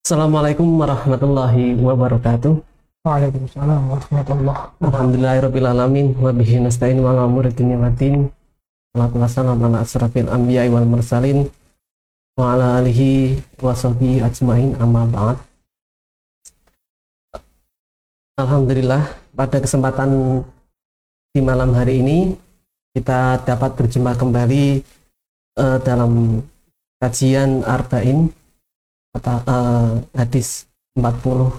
Assalamualaikum warahmatullahi wabarakatuh. Waalaikumsalam warahmatullahi Alhamdulillahirrabbilalamin wa bihi nasta'in wa ala umuri dunya waddin. Salatu wassalamu ala asrafil anbiya'i wal mursalin wa ala alihi wa sahbihi ajmain amma ba'd. Alhamdulillah pada kesempatan di malam hari ini kita dapat berjumpa kembali eh, dalam kajian Arba'in kata eh, hadis 40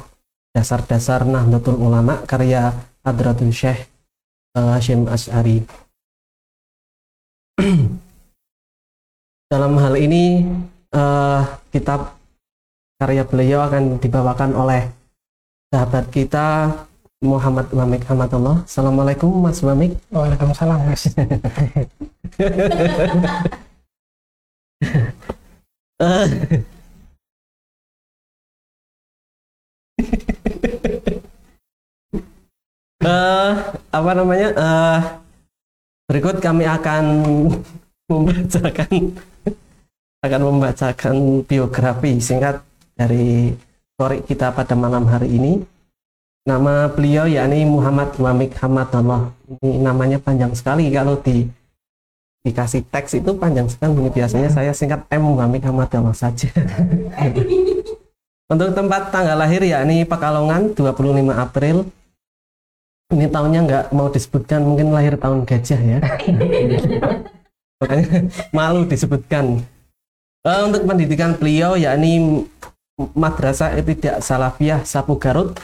dasar-dasar Nahdlatul Ulama karya Hadratul Syekh eh, Hashim Ash'ari. Dalam hal ini eh, kitab karya beliau akan dibawakan oleh sahabat kita Muhammad Wamik Hamadullah Assalamualaikum Mas Wamik. Waalaikumsalam Mas. Eh, Eh, apa namanya? Eh, berikut kami akan membacakan akan membacakan biografi singkat dari Torik kita pada malam hari ini. Nama beliau yakni Muhammad Wamik Hamadullah. Ini namanya panjang sekali kalau di dikasih teks itu panjang sekali. Biasanya saya singkat M Wamik Hamadullah saja. Untuk tempat tanggal lahir yakni Pekalongan 25 April. Ini tahunnya nggak mau disebutkan, mungkin lahir tahun gajah ya. Makanya malu disebutkan. Eh, untuk pendidikan beliau yakni Madrasah Ibtidak Salafiyah Sapu Garut,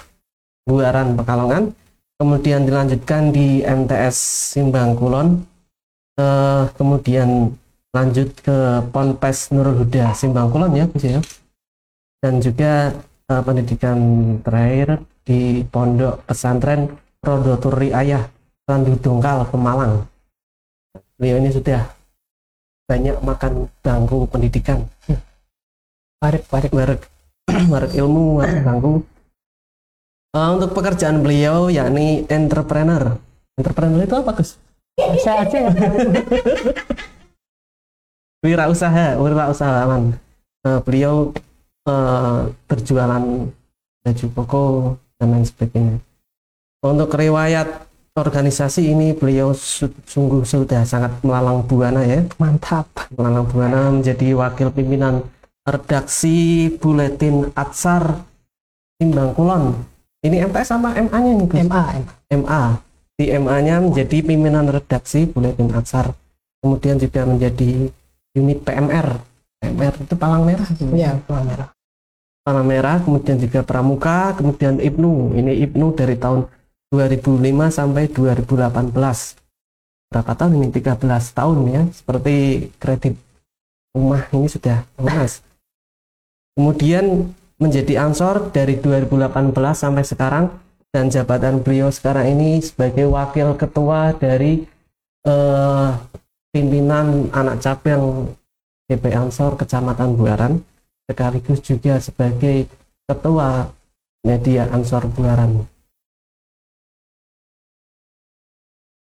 Buaran Pekalongan. Kemudian dilanjutkan di MTS Simbang Kulon. Eh, kemudian lanjut ke Ponpes Nurul Huda Simbang Kulon ya, Gus ya dan juga eh, pendidikan terakhir di Pondok Pesantren Rodotur Riayah Randu Dongkal Pemalang. Beliau ini sudah banyak makan bangku pendidikan, Farid, Farid. merek merek ilmu, merek bangku. Eh, untuk pekerjaan beliau yakni entrepreneur. Entrepreneur itu apa Gus? Saya aja. Wirausaha, wirausahawan. Eh, beliau eh, berjualan baju koko dan lain sebagainya. Untuk riwayat organisasi ini beliau su- sungguh sudah sangat melalang buana ya, Mantap. melalang buana menjadi wakil pimpinan redaksi buletin Atsar Timbang Kulon. Ini MTS sama MA-nya nih Gus? MA, MA. MA. Di MA-nya menjadi pimpinan redaksi buletin Atsar. Kemudian juga menjadi unit PMR. PMR itu palang merah. Iya, Pulau Merah. Palang merah, kemudian juga Pramuka, kemudian Ibnu. Ini Ibnu dari tahun 2005 sampai 2018. Berapa tahun ini? 13 tahun ya. Seperti kredit rumah ini sudah lunas. Kemudian menjadi ansor dari 2018 sampai sekarang dan jabatan beliau sekarang ini sebagai wakil ketua dari eh, pimpinan anak cabang DP Ansor Kecamatan Buaran sekaligus juga sebagai ketua media Ansor Buaran.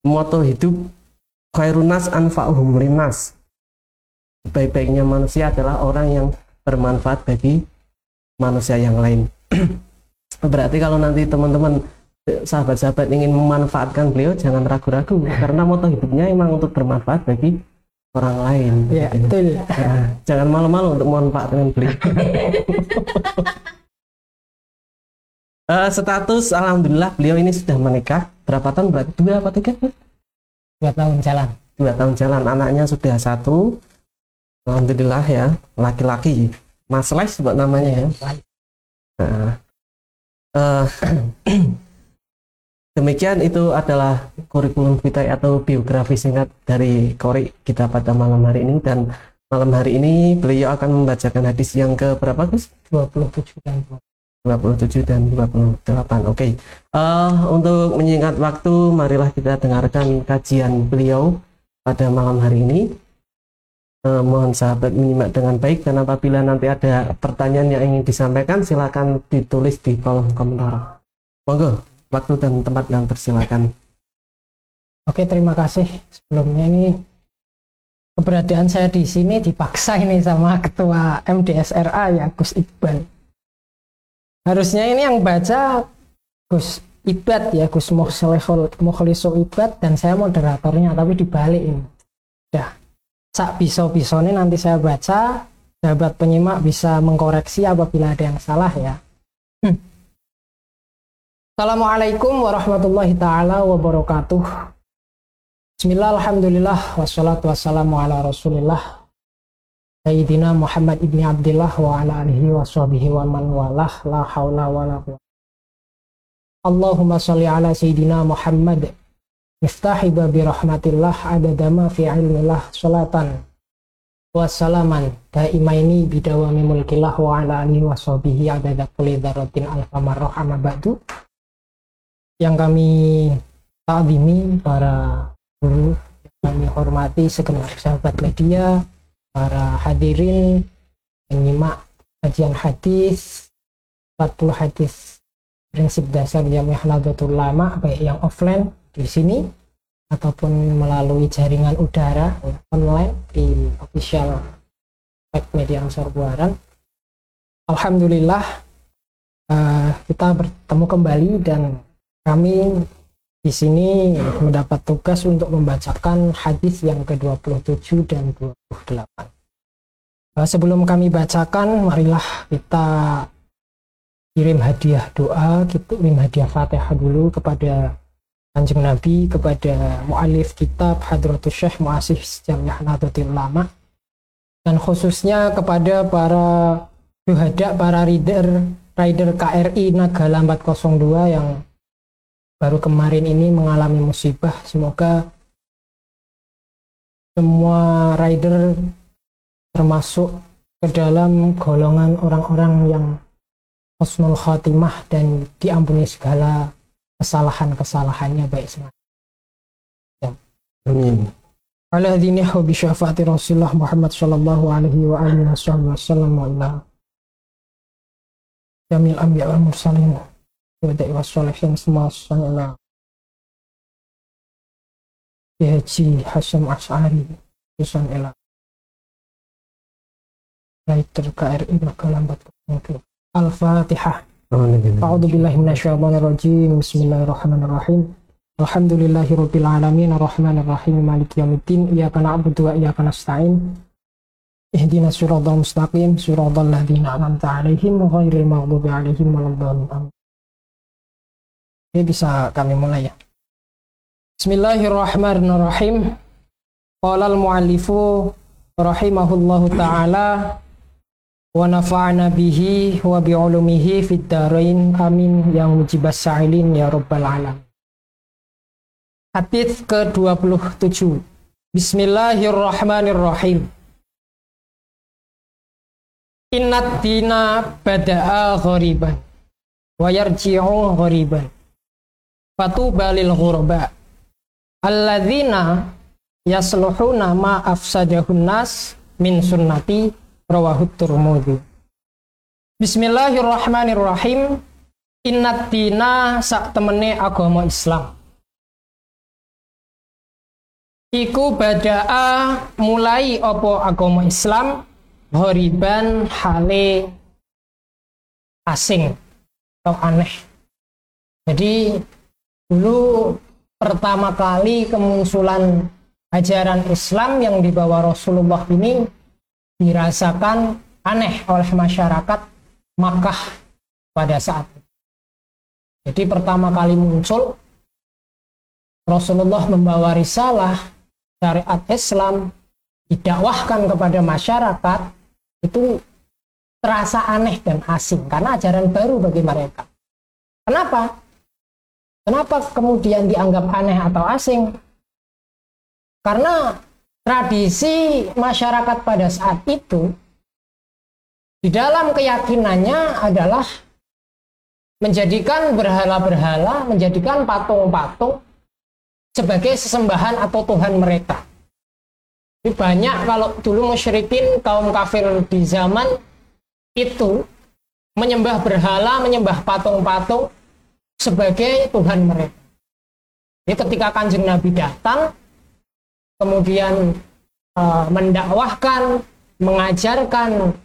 Moto hidup khairunas anfa'uhum linas. Sebaik-baiknya manusia adalah orang yang bermanfaat bagi manusia yang lain. Berarti kalau nanti teman-teman eh, sahabat-sahabat ingin memanfaatkan beliau jangan ragu-ragu karena moto hidupnya emang untuk bermanfaat bagi orang lain. Gitu. betul. Nah, jangan malu-malu untuk memanfaatkan beliau. Eh, status alhamdulillah beliau ini sudah menikah. Berapa tahun? Berarti dua apa tiga? Dua tahun jalan. dua tahun jalan. Anaknya sudah satu. Alhamdulillah ya. Laki-laki. Mas Les buat namanya ya. Nah, eh, demikian itu adalah kurikulum vitae atau biografi singkat dari Kori kita pada malam hari ini. Dan malam hari ini beliau akan membacakan hadis yang ke berapa Gus? 27 dan 27 dan 28. Oke. Eh, untuk menyingkat waktu, marilah kita dengarkan kajian beliau pada malam hari ini. Eh, mohon sahabat menyimak dengan baik dan apabila nanti ada pertanyaan yang ingin disampaikan silakan ditulis di kolom komentar. Monggo, waktu dan tempat yang persilakan. Oke, terima kasih. Sebelumnya ini keberadaan saya di sini dipaksa ini sama ketua MDSRA ya Gus Iqbal. Harusnya ini yang baca Gus Ibad ya Gus Mukhlisul Ibad dan saya moderatornya tapi dibalik ini. Udah. Sak pisau-pisau ini nanti saya baca sahabat penyimak bisa mengkoreksi apabila ada yang salah ya. Hmm. Assalamualaikum warahmatullahi taala wabarakatuh. Bismillah alhamdulillah wassalatu wassalamu ala rasulillah Sayyidina Muhammad ibni Abdullah wa ala alihi wa sahbihi wa man walah la hawla wa la Allahumma salli ala Sayyidina Muhammad. Miftahi babi rahmatillah adada ma fi ilmillah salatan wassalaman daimaini bidawami mulkillah wa ala alihi wa sahbihi adada kulli dzarratin alfa marrah. Amma ba'du. Yang kami takzimi para guru yang kami hormati segenap sahabat media para hadirin menyimak kajian hadis 40 hadis prinsip dasar Jamiah Nahdlatul Ulama baik yang offline di sini ataupun melalui jaringan udara online di official web media Ansar Buaran. Alhamdulillah uh, kita bertemu kembali dan kami di sini mendapat tugas untuk membacakan hadis yang ke-27 dan 28. Uh, sebelum kami bacakan, marilah kita kirim hadiah doa, kita kirim hadiah fatihah dulu kepada Kanjeng Nabi, kepada mu'alif kitab Hadratus Syekh Mu'asih Jamiah Nahdlatul Ulama, dan khususnya kepada para syuhada, para rider, rider KRI Nagala 402 yang baru kemarin ini mengalami musibah. Semoga semua rider termasuk ke dalam golongan orang-orang yang husnul khatimah dan diampuni segala kesalahan-kesalahannya baik semua. Ya. Amin. Bi syafaati Rasulullah Muhammad sallallahu alaihi wa alihi wasallam wa ila jamil anbiya wal mursalin da'i wassalihin semua sallallahu Ya Haji Hasyim Ash'ari Yusan ila Writer KRI maka lambat mungkin Al-Fatihah. A'udzu billahi minasyaitonir rajim. Bismillahirrahmanirrahim. Alhamdulillahi rabbil alamin arrahmanir rahim maliki yaumiddin iyyaka na'budu wa iyyaka nasta'in. Ihdinas siratal mustaqim siratal ladzina an'amta 'alaihim ghairil maghdubi 'alaihim waladdallin. Ini bisa kami mulai ya. Bismillahirrahmanirrahim. Qala al-mu'allifu rahimahullahu taala wa nafa'na bihi wa bi'ulumihi fid darain. Amin. Yang mujibas sa'ilin ya rabbal alam Hadis ke-27 Bismillahirrahmanirrahim. Innat dina bada'a ghariban wa yarji'u ghariban fatuba lil ghurba. Alladzina yasluhuna ma afsadahun nas min sunnati rawahut turmudi Bismillahirrahmanirrahim. Innat dina sak temene agama Islam. Iku bada'a mulai opo agama Islam? Horiban hale asing atau aneh. Jadi dulu pertama kali kemunculan ajaran Islam yang dibawa Rasulullah ini dirasakan aneh oleh masyarakat Makkah pada saat itu. Jadi pertama kali muncul Rasulullah membawa risalah syariat Islam didakwahkan kepada masyarakat itu terasa aneh dan asing karena ajaran baru bagi mereka. Kenapa? Kenapa kemudian dianggap aneh atau asing? Karena tradisi masyarakat pada saat itu di dalam keyakinannya adalah menjadikan berhala-berhala, menjadikan patung-patung sebagai sesembahan atau Tuhan mereka. Ini banyak kalau dulu musyrikin kaum kafir di zaman itu menyembah berhala, menyembah patung-patung sebagai Tuhan mereka. Jadi ketika kanjeng Nabi datang, kemudian uh, mendakwahkan, mengajarkan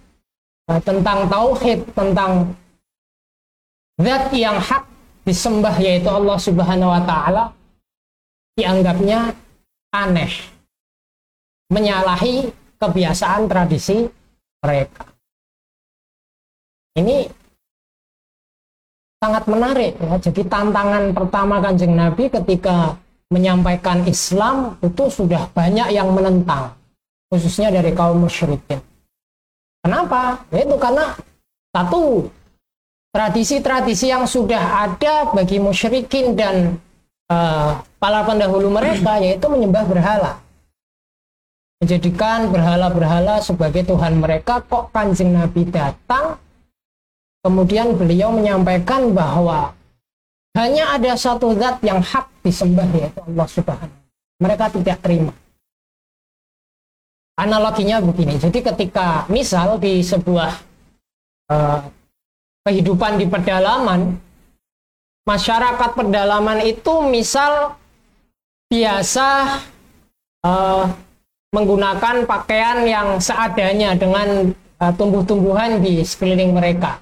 uh, tentang tauhid, tentang zat yang hak disembah yaitu Allah Subhanahu wa taala dianggapnya aneh menyalahi kebiasaan tradisi mereka ini sangat menarik ya. Jadi tantangan pertama Kanjeng Nabi ketika menyampaikan Islam itu sudah banyak yang menentang khususnya dari kaum musyrikin. Kenapa? Yaitu karena satu tradisi-tradisi yang sudah ada bagi musyrikin dan uh, para pendahulu mereka yaitu menyembah berhala. Menjadikan berhala-berhala sebagai Tuhan mereka kok kanjeng Nabi datang kemudian beliau menyampaikan bahwa hanya ada satu zat yang hak disembah yaitu Allah Subhanahu. Mereka tidak terima. Analoginya begini. Jadi ketika misal di sebuah uh, kehidupan di pedalaman, masyarakat pedalaman itu misal biasa uh, menggunakan pakaian yang seadanya dengan uh, tumbuh-tumbuhan di sekeliling mereka.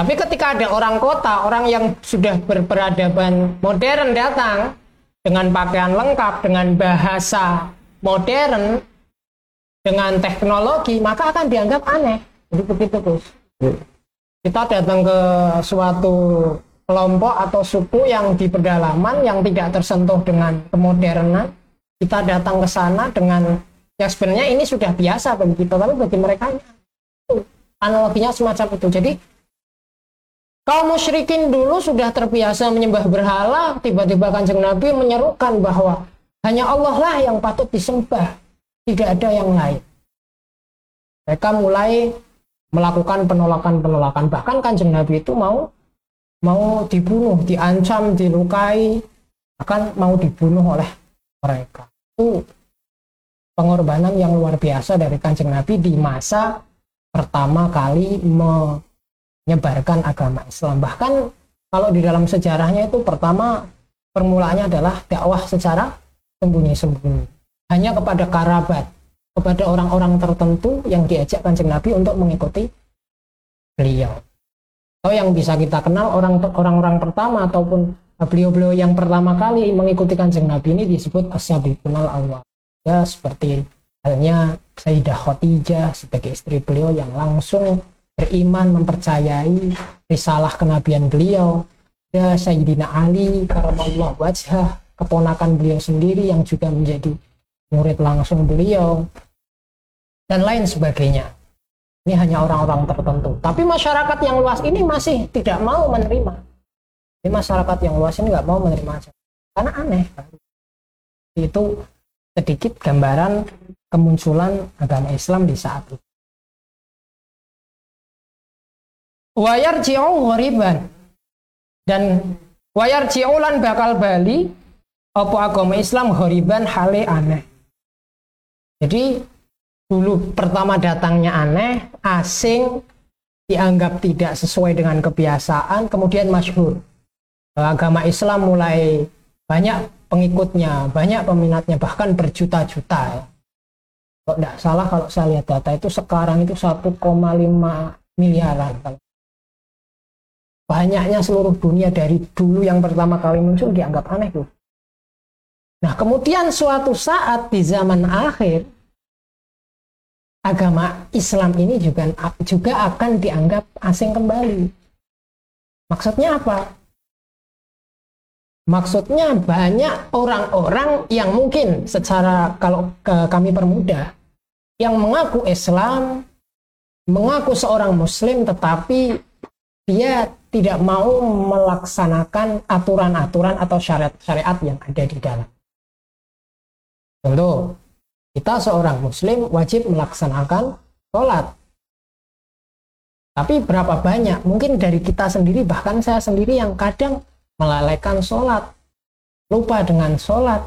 Tapi ketika ada orang kota, orang yang sudah berperadaban modern datang dengan pakaian lengkap, dengan bahasa modern, dengan teknologi maka akan dianggap aneh. Jadi begitu terus ya. kita datang ke suatu kelompok atau suku yang di pedalaman yang tidak tersentuh dengan kemodernan kita datang ke sana dengan ya sebenarnya ini sudah biasa bagi kita tapi bagi mereka analoginya semacam itu. Jadi kaum musyrikin dulu sudah terbiasa menyembah berhala tiba-tiba kanjeng Nabi menyerukan bahwa hanya Allah lah yang patut disembah tidak ada yang lain. Mereka mulai melakukan penolakan-penolakan. Bahkan kanjeng Nabi itu mau mau dibunuh, diancam, dilukai, akan mau dibunuh oleh mereka. Itu pengorbanan yang luar biasa dari kanjeng Nabi di masa pertama kali menyebarkan agama Islam. Bahkan kalau di dalam sejarahnya itu pertama permulaannya adalah dakwah secara sembunyi-sembunyi hanya kepada karabat, kepada orang-orang tertentu yang diajak kanjeng Nabi untuk mengikuti beliau. Atau yang bisa kita kenal orang-orang pertama ataupun beliau-beliau yang pertama kali mengikuti kanjeng Nabi ini disebut asyabiqunal awal. Ya seperti halnya Sayyidah Khadijah sebagai istri beliau yang langsung beriman mempercayai risalah kenabian beliau. Ya Sayyidina Ali karamallahu wajah keponakan beliau sendiri yang juga menjadi murid langsung beliau dan lain sebagainya. Ini hanya orang-orang tertentu. Tapi masyarakat yang luas ini masih tidak mau menerima. Ini masyarakat yang luas ini nggak mau menerima karena aneh. Itu sedikit gambaran kemunculan agama Islam di saat itu wayar ji'u ghoriban dan wayar ji'ulan bakal bali apa agama Islam ghoriban hale aneh jadi dulu pertama datangnya aneh, asing, dianggap tidak sesuai dengan kebiasaan, kemudian masyhur. Agama Islam mulai banyak pengikutnya, banyak peminatnya, bahkan berjuta-juta. Kalau tidak salah kalau saya lihat data itu sekarang itu 1,5 miliaran. Banyaknya seluruh dunia dari dulu yang pertama kali muncul dianggap aneh tuh. Nah, kemudian suatu saat di zaman akhir agama Islam ini juga juga akan dianggap asing kembali. Maksudnya apa? Maksudnya banyak orang-orang yang mungkin secara kalau ke kami permudah yang mengaku Islam, mengaku seorang muslim tetapi dia tidak mau melaksanakan aturan-aturan atau syariat-syariat yang ada di dalam. Tentu, kita seorang muslim wajib melaksanakan sholat. Tapi berapa banyak? Mungkin dari kita sendiri, bahkan saya sendiri yang kadang melalaikan sholat. Lupa dengan sholat.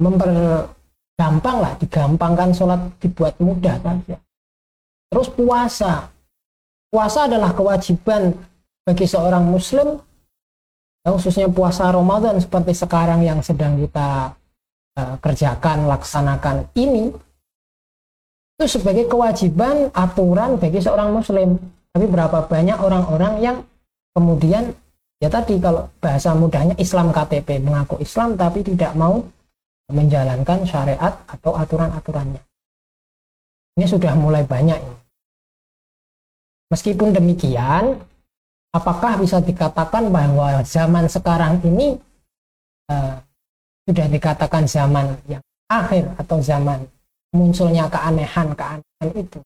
Mempergampang lah, digampangkan sholat dibuat mudah saja. Terus puasa. Puasa adalah kewajiban bagi seorang muslim, khususnya puasa Ramadan seperti sekarang yang sedang kita Eh, kerjakan, laksanakan ini itu sebagai kewajiban aturan bagi seorang muslim. Tapi berapa banyak orang-orang yang kemudian ya tadi kalau bahasa mudahnya Islam KTP mengaku Islam tapi tidak mau menjalankan syariat atau aturan-aturannya ini sudah mulai banyak ini meskipun demikian apakah bisa dikatakan bahwa zaman sekarang ini uh, sudah dikatakan zaman yang akhir atau zaman munculnya keanehan-keanehan itu?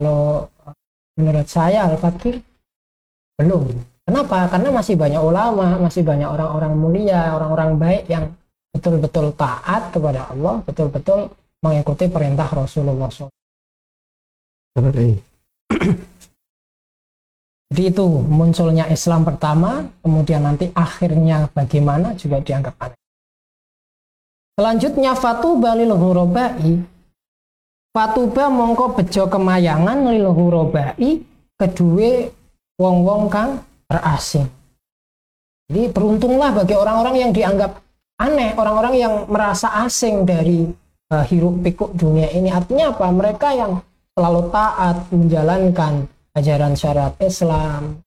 Kalau menurut saya Al-Fakir belum. Kenapa? Karena masih banyak ulama masih banyak orang-orang mulia orang-orang baik yang betul-betul taat kepada Allah betul-betul mengikuti perintah Rasulullah SAW jadi itu munculnya Islam pertama kemudian nanti akhirnya bagaimana juga dianggap aneh selanjutnya fatuba lil hurobai Fatuba mongko bejo kemayangan lil hurobai kedua wong-wong kang terasing. Jadi beruntunglah bagi orang-orang yang dianggap aneh, orang-orang yang merasa asing dari uh, hiruk pikuk dunia ini. Artinya apa? Mereka yang selalu taat menjalankan ajaran syariat Islam,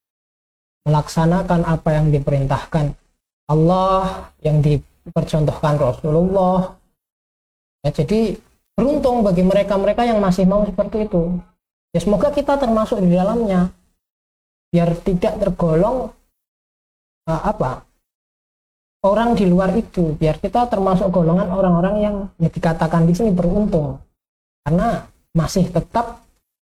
melaksanakan apa yang diperintahkan Allah, yang dipercontohkan Rasulullah. Ya, jadi beruntung bagi mereka-mereka yang masih mau seperti itu ya semoga kita termasuk di dalamnya biar tidak tergolong uh, apa orang di luar itu biar kita termasuk golongan orang-orang yang ya dikatakan di sini beruntung karena masih tetap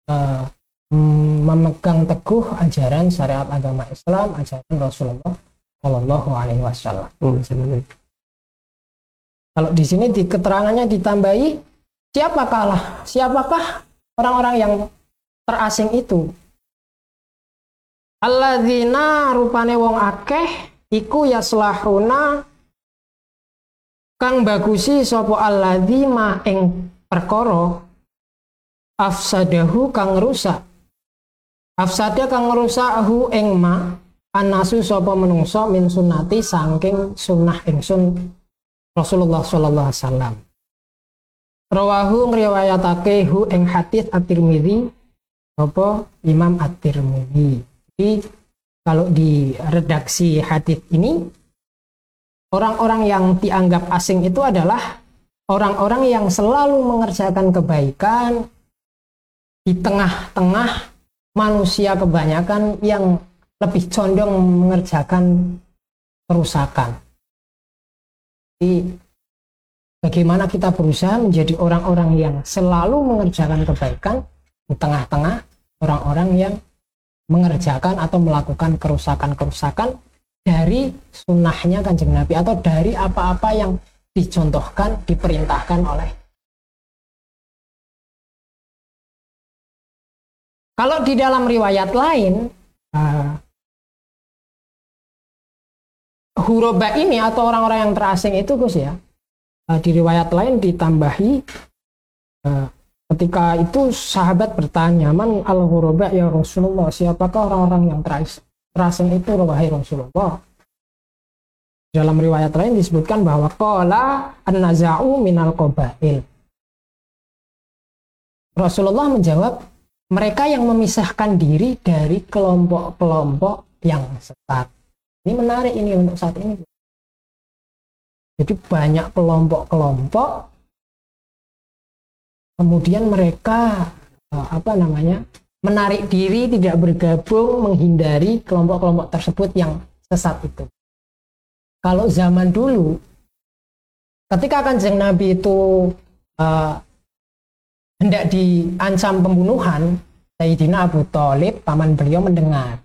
uh, memegang teguh ajaran syariat agama Islam, ajaran Rasulullah Shallallahu Alaihi Wasallam. Kalau di sini di keterangannya ditambahi siapakah siapakah orang-orang yang terasing itu? Alladzina rupane wong akeh iku yaslahuna kang bagusi sapa alladzi ma ing perkara afsadahu kang rusak afsada kang rusahu ing ma anasu sapa menungso min sunnati saking sunnah ingsun Rasulullah sallallahu alaihi wasallam Rawahu ngriwayatake hu ing hadis At-Tirmidzi apa Imam At-Tirmidzi. Jadi kalau di redaksi hadis ini orang-orang yang dianggap asing itu adalah orang-orang yang selalu mengerjakan kebaikan di tengah-tengah manusia kebanyakan yang lebih condong mengerjakan kerusakan. Jadi Bagaimana kita berusaha menjadi orang-orang yang selalu mengerjakan kebaikan di tengah-tengah orang-orang yang mengerjakan atau melakukan kerusakan-kerusakan dari sunnahnya kanjeng Nabi atau dari apa-apa yang dicontohkan, diperintahkan oleh Kalau di dalam riwayat lain, uh, huroba ini atau orang-orang yang terasing itu Gus ya, uh, di riwayat lain ditambahi uh, ketika itu sahabat bertanya man al huroba ya Rasulullah? Siapakah orang-orang yang terasing itu wahai Rasulullah? Dalam riwayat lain disebutkan bahwa kola an-naza'u minal qabail. Rasulullah menjawab mereka yang memisahkan diri dari kelompok-kelompok yang sesat. Ini menarik ini untuk saat ini. Jadi banyak kelompok-kelompok kemudian mereka eh, apa namanya? menarik diri, tidak bergabung, menghindari kelompok-kelompok tersebut yang sesat itu. Kalau zaman dulu ketika Kanjeng Nabi itu uh, hendak diancam pembunuhan, Sayyidina Abu Thalib, paman beliau mendengar.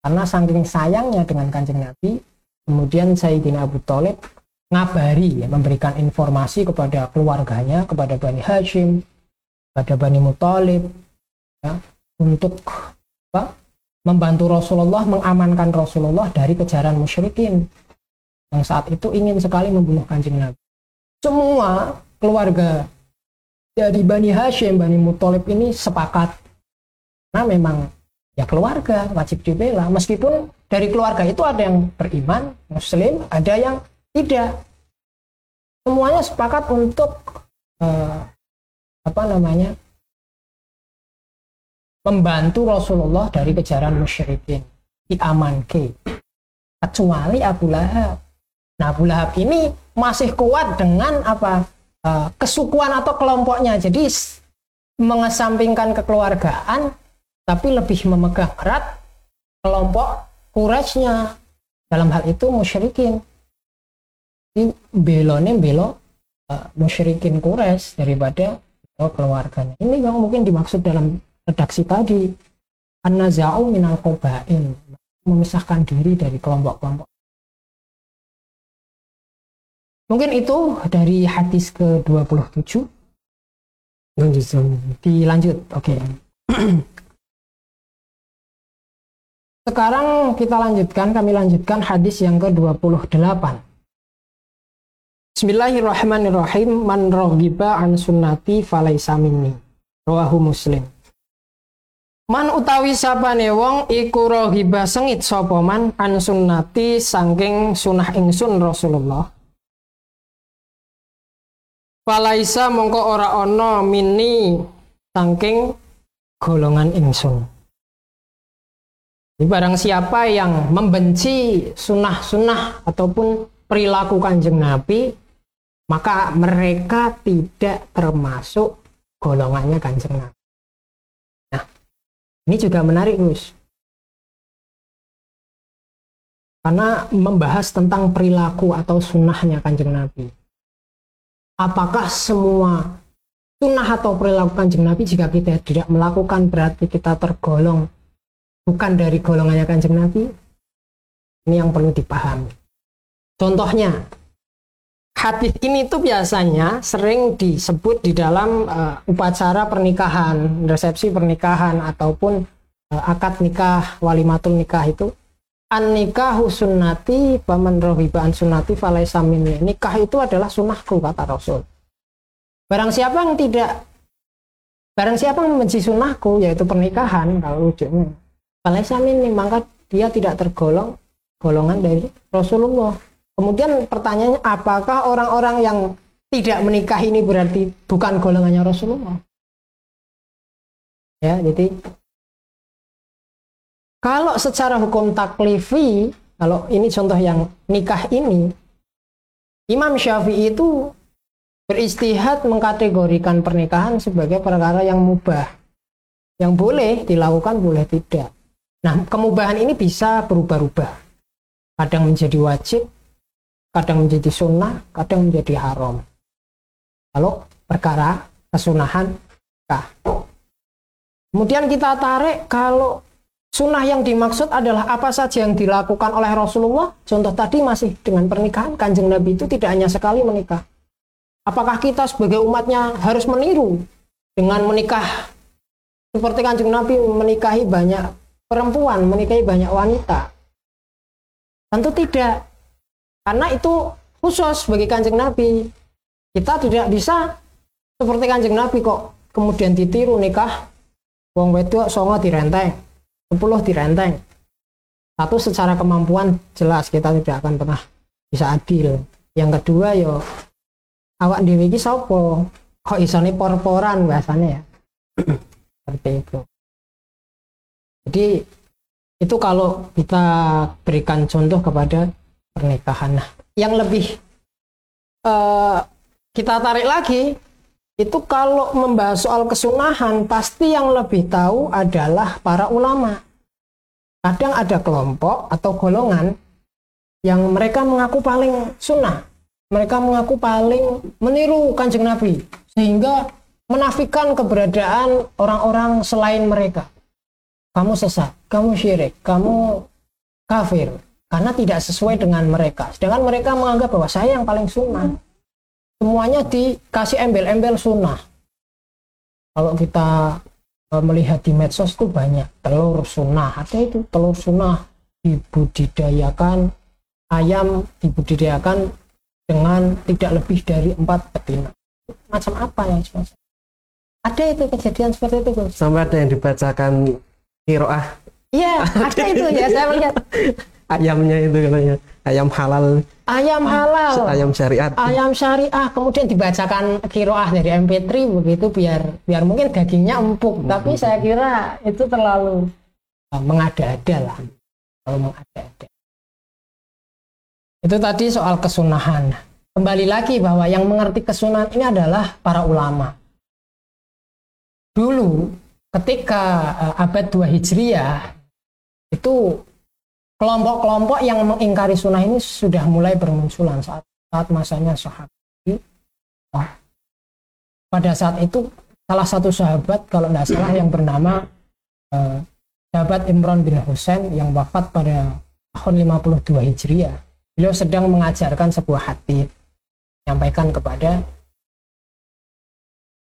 Karena saking sayangnya dengan Kanjeng Nabi, kemudian Sayyidina Abu Thalib ngabari ya, memberikan informasi kepada keluarganya kepada Bani Hashim kepada Bani Muthalib ya, untuk apa, membantu Rasulullah mengamankan Rasulullah dari kejaran musyrikin yang saat itu ingin sekali membunuh kanjeng Nabi semua keluarga dari Bani Hashim Bani Muthalib ini sepakat nah memang ya keluarga wajib dibela meskipun dari keluarga itu ada yang beriman muslim ada yang tidak. Semuanya sepakat untuk uh, apa namanya? membantu Rasulullah dari kejaran musyrikin. diamanke kecuali Abu Lahab. Nah, Abu Lahab ini masih kuat dengan apa eh, kesukuan atau kelompoknya. Jadi mengesampingkan kekeluargaan, tapi lebih memegang erat kelompok Quraish-nya. Dalam hal itu musyrikin. Jadi belone belo eh, musyrikin Quraisy daripada belo keluarganya. Ini yang mungkin dimaksud dalam redaksi tadi. An-naza'u minal memisahkan diri dari kelompok-kelompok. Mungkin itu dari hadis ke-27. Lanjut. Dilanjut, oke. Sekarang kita lanjutkan, kami lanjutkan hadis yang ke-28. Bismillahirrahmanirrahim. Man raghiba an sunnati falaysa minni. Rawahu Muslim. Man utawi sapane wong iku rohiba sengit sapa man an sunnati saking sunah ingsun Rasulullah. Falaisa mongko ora ana mini saking golongan ingsun. Jadi barang siapa yang membenci sunnah-sunnah ataupun perilaku kanjeng Nabi, maka mereka tidak termasuk golongannya kanjeng Nabi. Nah, ini juga menarik, Gus. Karena membahas tentang perilaku atau sunnahnya kanjeng Nabi. Apakah semua sunnah atau perilaku kanjeng Nabi jika kita tidak melakukan berarti kita tergolong bukan dari golongannya kanjeng Nabi? Ini yang perlu dipahami. Contohnya, hadis ini tuh biasanya sering disebut di dalam eh, upacara pernikahan, resepsi pernikahan ataupun eh, akad nikah, walimatul nikah itu an nikahu sunnati paman rohiba an sunnati falaisa minni. Nikah itu adalah sunnahku kata Rasul. Barang siapa yang tidak barang siapa yang membenci sunnahku yaitu pernikahan kalau ujungnya falaisa minni maka dia tidak tergolong golongan dari Rasulullah. Kemudian pertanyaannya apakah orang-orang yang tidak menikah ini berarti bukan golongannya Rasulullah? Ya, jadi kalau secara hukum taklifi, kalau ini contoh yang nikah ini, Imam Syafi'i itu beristihad mengkategorikan pernikahan sebagai perkara yang mubah. Yang boleh dilakukan, boleh tidak. Nah, kemubahan ini bisa berubah-ubah. Kadang menjadi wajib, kadang menjadi sunnah, kadang menjadi haram. Kalau perkara kesunahan nikah. Kemudian kita tarik kalau sunnah yang dimaksud adalah apa saja yang dilakukan oleh Rasulullah. Contoh tadi masih dengan pernikahan, kanjeng Nabi itu tidak hanya sekali menikah. Apakah kita sebagai umatnya harus meniru dengan menikah seperti kanjeng Nabi menikahi banyak perempuan, menikahi banyak wanita? Tentu tidak. Karena itu khusus bagi kanjeng Nabi. Kita tidak bisa seperti kanjeng Nabi kok kemudian ditiru nikah wong wedok songo direnteng 10 direnteng. Satu secara kemampuan jelas kita tidak akan pernah bisa adil. Yang kedua yo awak dewi iki sapa? Kok isone por-poran bahasanya ya? Seperti itu. Jadi itu kalau kita berikan contoh kepada pernikahan. Nah yang lebih eh, kita tarik lagi itu kalau membahas soal kesunahan pasti yang lebih tahu adalah para ulama. Kadang ada kelompok atau golongan yang mereka mengaku paling sunnah. Mereka mengaku paling meniru kanjeng nabi sehingga menafikan keberadaan orang-orang selain mereka. Kamu sesat kamu syirik kamu kafir karena tidak sesuai dengan mereka. Sedangkan mereka menganggap bahwa saya yang paling sunnah semuanya dikasih embel-embel sunnah. Kalau kita e, melihat di medsos itu banyak telur sunnah, ada itu telur sunnah dibudidayakan ayam dibudidayakan dengan tidak lebih dari empat betina. Macam apa yang semacam? Ada itu kejadian seperti itu, Gus. Sampai ada yang dibacakan kiroah Iya, ada itu ya. Saya melihat ayamnya itu katanya ayam halal ayam halal. ayam syariat ayam syariah kemudian dibacakan kiroah dari MP3 begitu biar biar mungkin dagingnya empuk tapi saya kira itu terlalu uh, mengada-ada lah kalau mengada-ada. Itu tadi soal kesunahan. Kembali lagi bahwa yang mengerti kesunahan ini adalah para ulama. Dulu ketika uh, abad 2 Hijriah itu kelompok-kelompok yang mengingkari sunnah ini sudah mulai bermunculan saat saat masanya sahabat. Oh. Pada saat itu salah satu sahabat kalau tidak salah yang bernama uh, sahabat Imran bin Husain yang wafat pada tahun 52 Hijriah. Beliau sedang mengajarkan sebuah hadis menyampaikan kepada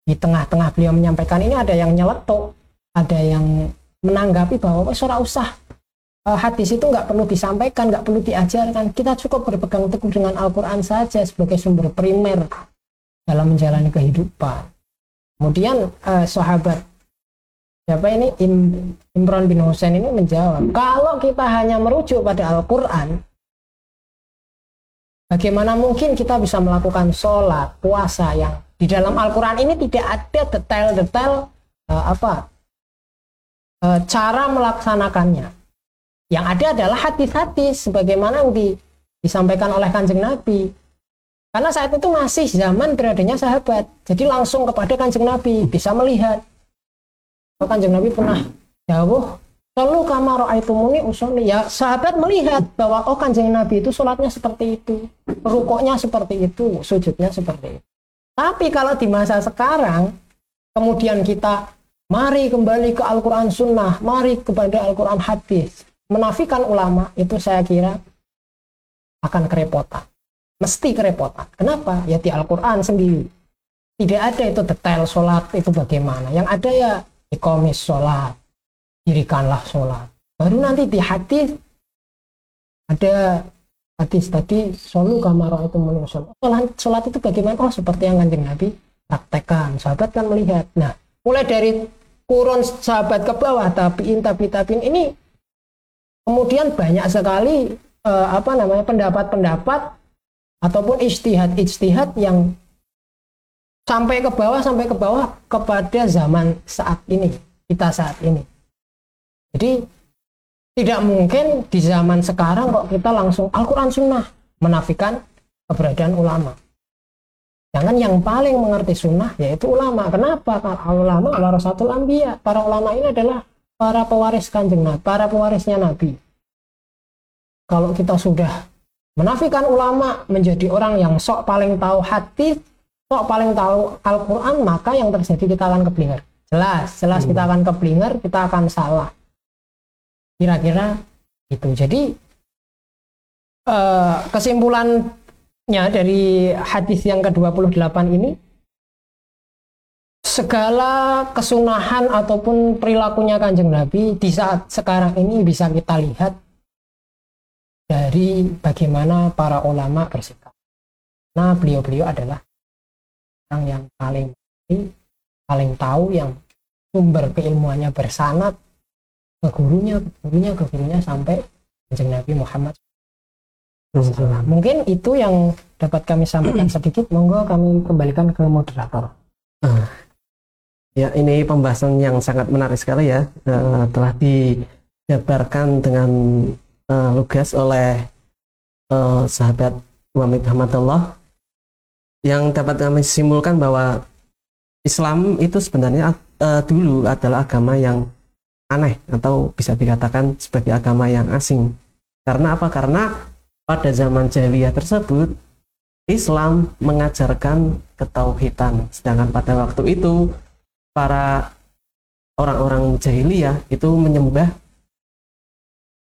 di tengah-tengah beliau menyampaikan ini ada yang nyeletuk, ada yang menanggapi bahwa ora usah uh, hadis itu nggak perlu disampaikan, nggak perlu diajarkan. Kita cukup berpegang teguh dengan Al-Quran saja sebagai sumber primer dalam menjalani kehidupan. Kemudian uh, sahabat siapa ini Im, Imran bin Husain ini menjawab, kalau kita hanya merujuk pada Al-Quran, bagaimana mungkin kita bisa melakukan sholat, puasa yang di dalam Al-Quran ini tidak ada detail-detail uh, apa cara melaksanakannya. Yang ada adalah hadis-hadis sebagaimana yang di, disampaikan oleh kanjeng Nabi. Karena saat itu masih zaman beradanya sahabat, jadi langsung kepada kanjeng Nabi bisa melihat. Kalau kanjeng Nabi pernah jauh Lalu kamar muni usuli ya sahabat melihat bahwa oh kanjeng Nabi itu sholatnya seperti itu, rukuknya seperti itu, sujudnya seperti itu. Tapi kalau di masa sekarang, kemudian kita mari kembali ke Al-Quran Sunnah, mari kepada Al-Quran Hadis, menafikan ulama, itu saya kira akan kerepotan. Mesti kerepotan. Kenapa? Ya di Al-Quran sendiri. Tidak ada itu detail sholat itu bagaimana. Yang ada ya ikomis sholat, dirikanlah sholat. Baru nanti di hadis ada hadis tadi solu kamar itu sholat. sholat sholat itu bagaimana oh seperti yang kanjeng nabi praktekkan sahabat kan melihat nah mulai dari kurun sahabat ke bawah tabiin tabi tabiin ini kemudian banyak sekali eh, apa namanya pendapat-pendapat ataupun istihad istihad yang sampai ke bawah sampai ke bawah kepada zaman saat ini kita saat ini jadi tidak mungkin di zaman sekarang kok kita langsung Al-Quran Sunnah menafikan keberadaan ulama. Jangan yang paling mengerti sunnah yaitu ulama. Kenapa? Karena ulama warasatul ambia. Para ulama ini adalah para pewaris kanjeng Nabi, para pewarisnya Nabi. Kalau kita sudah menafikan ulama menjadi orang yang sok paling tahu hati, sok paling tahu Al-Quran, maka yang terjadi kita akan keblinger. Jelas, jelas hmm. kita akan keblinger, kita akan salah kira-kira itu jadi uh, kesimpulannya dari hadis yang ke-28 ini segala kesunahan ataupun perilakunya kanjeng Nabi di saat sekarang ini bisa kita lihat dari bagaimana para ulama bersikap. Nah, beliau-beliau adalah orang yang paling paling tahu yang sumber keilmuannya bersanat ke gurunya ke gurunya ke gurunya sampai kanjeng Nabi Muhammad Salah. Mungkin itu yang dapat kami sampaikan sedikit. Monggo kami kembalikan ke moderator. Uh, ya, ini pembahasan yang sangat menarik sekali ya. Uh, telah dijabarkan dengan uh, lugas oleh uh, sahabat Muhammad Ahmadullah yang dapat kami simpulkan bahwa Islam itu sebenarnya uh, dulu adalah agama yang aneh atau bisa dikatakan sebagai agama yang asing. Karena apa? Karena pada zaman jahiliyah tersebut Islam mengajarkan ketauhidan, sedangkan pada waktu itu para orang-orang jahiliyah itu menyembah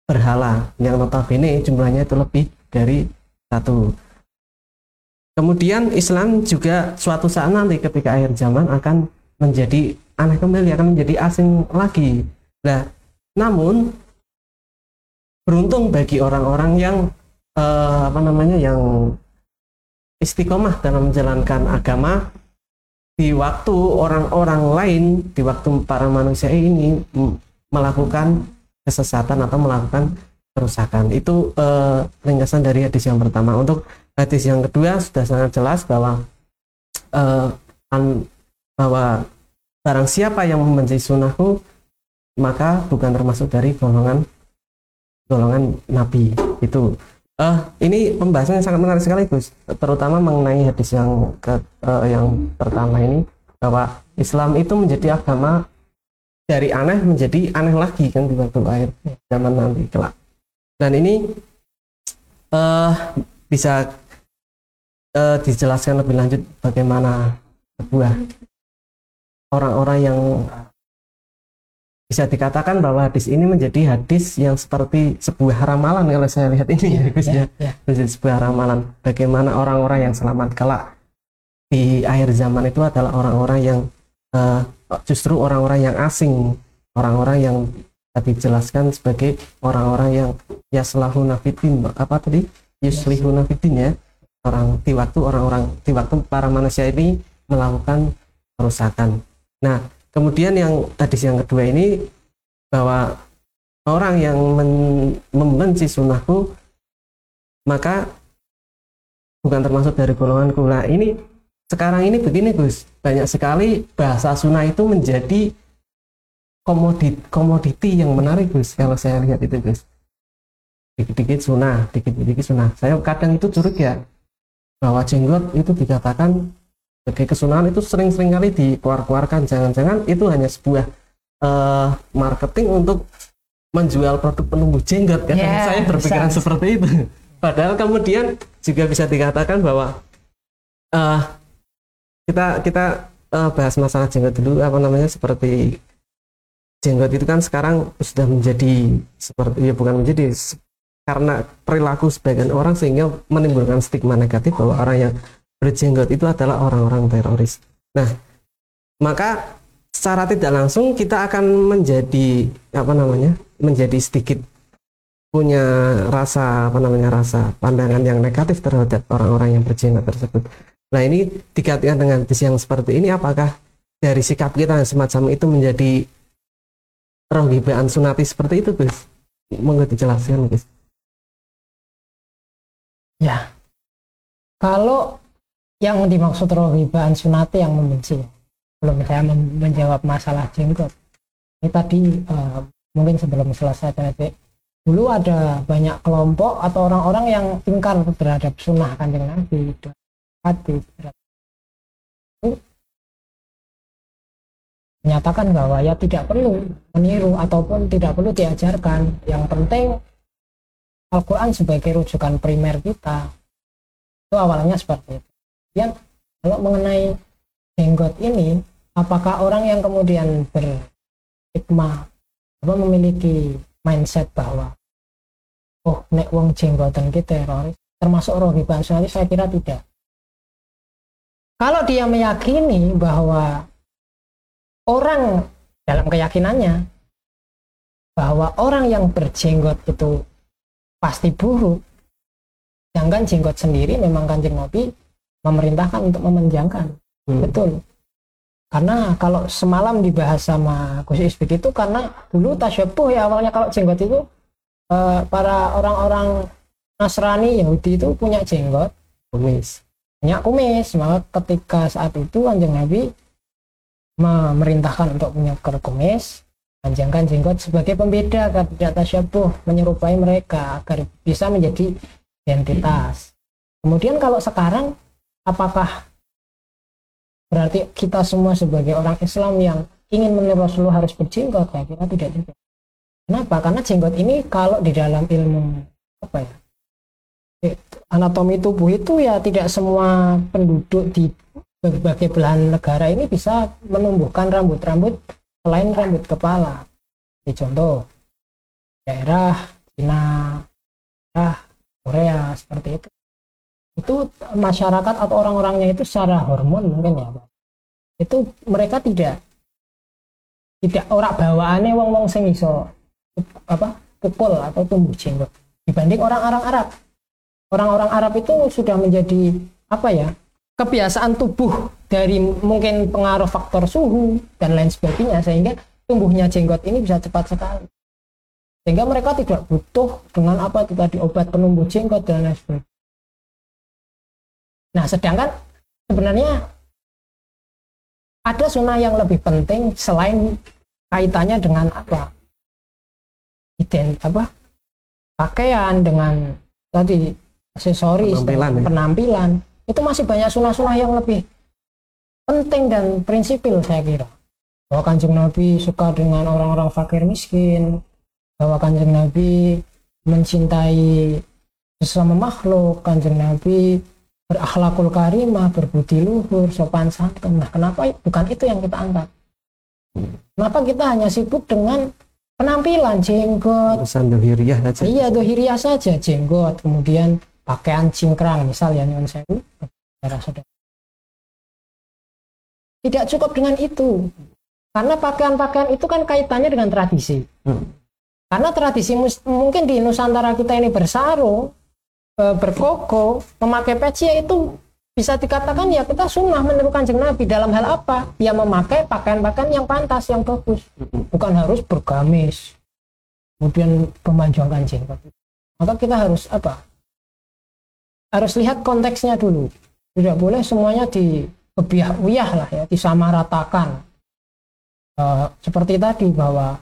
berhala yang notabene jumlahnya itu lebih dari satu. Kemudian Islam juga suatu saat nanti ketika akhir zaman akan menjadi aneh kembali, akan menjadi asing lagi Nah, namun beruntung bagi orang-orang yang uh, apa namanya yang istiqomah dalam menjalankan agama di waktu orang-orang lain, di waktu para manusia ini melakukan kesesatan atau melakukan kerusakan. Itu uh, ringkasan dari hadis yang pertama. Untuk hadis yang kedua sudah sangat jelas bahwa uh, an, bahwa barang siapa yang membenci sunnahku maka bukan termasuk dari golongan golongan nabi itu eh ini pembahasannya sangat menarik sekali Gus. Terutama mengenai hadis yang ke eh, yang pertama ini bahwa Islam itu menjadi agama dari aneh menjadi aneh lagi kan di waktu akhir zaman nanti kelak. Dan ini eh bisa eh, dijelaskan lebih lanjut bagaimana sebuah orang-orang yang bisa dikatakan bahwa hadis ini menjadi hadis yang seperti sebuah ramalan kalau saya lihat ini ya, Gus, ya. ya. menjadi sebuah ramalan. Bagaimana orang-orang yang selamat kelak di akhir zaman itu adalah orang-orang yang eh, justru orang-orang yang asing. Orang-orang yang tadi jelaskan sebagai orang-orang yang yaslahu nafidin apa tadi? Yuslihu nafidin ya. Orang di waktu orang-orang di waktu para manusia ini melakukan kerusakan. Nah kemudian yang hadis yang kedua ini bahwa orang yang membenci sunnahku maka bukan termasuk dari golonganku. Nah ini sekarang ini begini Gus. Banyak sekali bahasa sunnah itu menjadi komoditi komoditi yang menarik Gus kalau saya lihat itu Gus. Dikit-dikit sunnah dikit-dikit sunnah. Saya kadang itu curiga bahwa jenggot itu dikatakan sebagai kesunahan itu sering-sering kali dikeluar-keluarkan. Jangan-jangan itu hanya sebuah eh, marketing untuk menjual produk penumbuh jenggot kadang Ya, saya berpikiran bisa. seperti itu. Padahal kemudian juga bisa dikatakan bahwa eh, kita kita eh, bahas masalah jenggot dulu. Apa namanya? Seperti jenggot itu kan sekarang sudah menjadi seperti ya bukan menjadi karena perilaku sebagian orang sehingga menimbulkan stigma negatif bahwa orang yang berjenggot itu adalah orang-orang teroris. Nah, maka secara tidak langsung kita akan menjadi apa namanya? menjadi sedikit punya rasa apa namanya rasa pandangan yang negatif terhadap orang-orang yang berjenggot tersebut. Nah, ini dikaitkan dengan hadis yang seperti ini apakah dari sikap kita yang semacam itu menjadi rohibaan sunati seperti itu, Gus? Monggo dijelaskan, Gus. Ya. Kalau yang dimaksud rohibaan sunati yang membenci, belum saya menjawab masalah jenggot. Ini tadi eh, mungkin sebelum selesai tadi, dulu ada banyak kelompok atau orang-orang yang ingkar terhadap sunnah kanjeng Nabi. Itu menyatakan bahwa ya tidak perlu meniru ataupun tidak perlu diajarkan. Yang penting Al-Quran sebagai rujukan primer kita itu awalnya seperti itu. Kemudian kalau mengenai jenggot ini, apakah orang yang kemudian berhikmah apa memiliki mindset bahwa oh nek wong jenggotan kita teroris termasuk rohi sunati saya kira tidak. Kalau dia meyakini bahwa orang dalam keyakinannya bahwa orang yang berjenggot itu pasti buruk sedangkan jenggot sendiri memang kanjeng Nabi memerintahkan untuk memanjangkan Hmm. betul. Karena kalau semalam dibahas sama Gus Isbik itu karena dulu tasyabuh ya awalnya kalau jenggot itu eh, para orang-orang Nasrani Yahudi itu punya jenggot. Kumis. punya kumis. Maka ketika saat itu kanjeng Nabi memerintahkan untuk punya kumis panjangkan jenggot sebagai pembeda agar tidak tasyabuh menyerupai mereka agar bisa menjadi identitas. Kemudian kalau sekarang apakah berarti kita semua sebagai orang Islam yang ingin meniru Rasulullah harus berjenggot saya kira tidak juga kenapa karena jenggot ini kalau di dalam ilmu apa ya anatomi tubuh itu ya tidak semua penduduk di berbagai belahan negara ini bisa menumbuhkan rambut-rambut selain rambut kepala. Di contoh daerah Cina, daerah Korea seperti itu. Itu masyarakat atau orang-orangnya itu secara hormon mungkin ya, Pak. Itu mereka tidak tidak orang bawaannya wong-wong sing iso apa pukul atau tumbuh jenggot dibanding orang-orang Arab. Orang-orang Arab itu sudah menjadi apa ya? kebiasaan tubuh dari mungkin pengaruh faktor suhu dan lain sebagainya sehingga tumbuhnya jenggot ini bisa cepat sekali sehingga mereka tidak butuh dengan apa itu tadi obat penumbuh jenggot dan lain sebagainya nah sedangkan sebenarnya ada sunnah yang lebih penting selain kaitannya dengan apa? Ident apa? Pakaian dengan tadi aksesoris Penampilan, ya. penampilan. Itu masih banyak sunah-sunah yang lebih penting dan prinsipil saya kira. Bahwa kanjeng Nabi suka dengan orang-orang fakir miskin. Bahwa kanjeng Nabi mencintai sesama makhluk. Kanjeng Nabi berakhlakul karimah berbudi luhur sopan santun nah kenapa bukan itu yang kita angkat kenapa kita hanya sibuk dengan penampilan jenggot urusan dohiriyah saja Iya, dohiriah saja, jenggot, kemudian pakaian cingkrang, misal ya nyuwun sewu, saudara saudara. Tidak cukup dengan itu. Karena pakaian-pakaian itu kan kaitannya dengan tradisi. Hmm. Karena tradisi mungkin di Nusantara kita ini bersarung, berkoko, memakai peci ya itu bisa dikatakan ya kita sunnah meniru kanjeng Nabi dalam hal apa? Ya memakai pakaian-pakaian yang pantas, yang bagus. Bukan harus bergamis, kemudian memanjangkan jenggot. Maka kita harus apa? Harus lihat konteksnya dulu. Tidak boleh semuanya di kebiah-uyah lah ya, disamaratakan. Eh, seperti tadi bahwa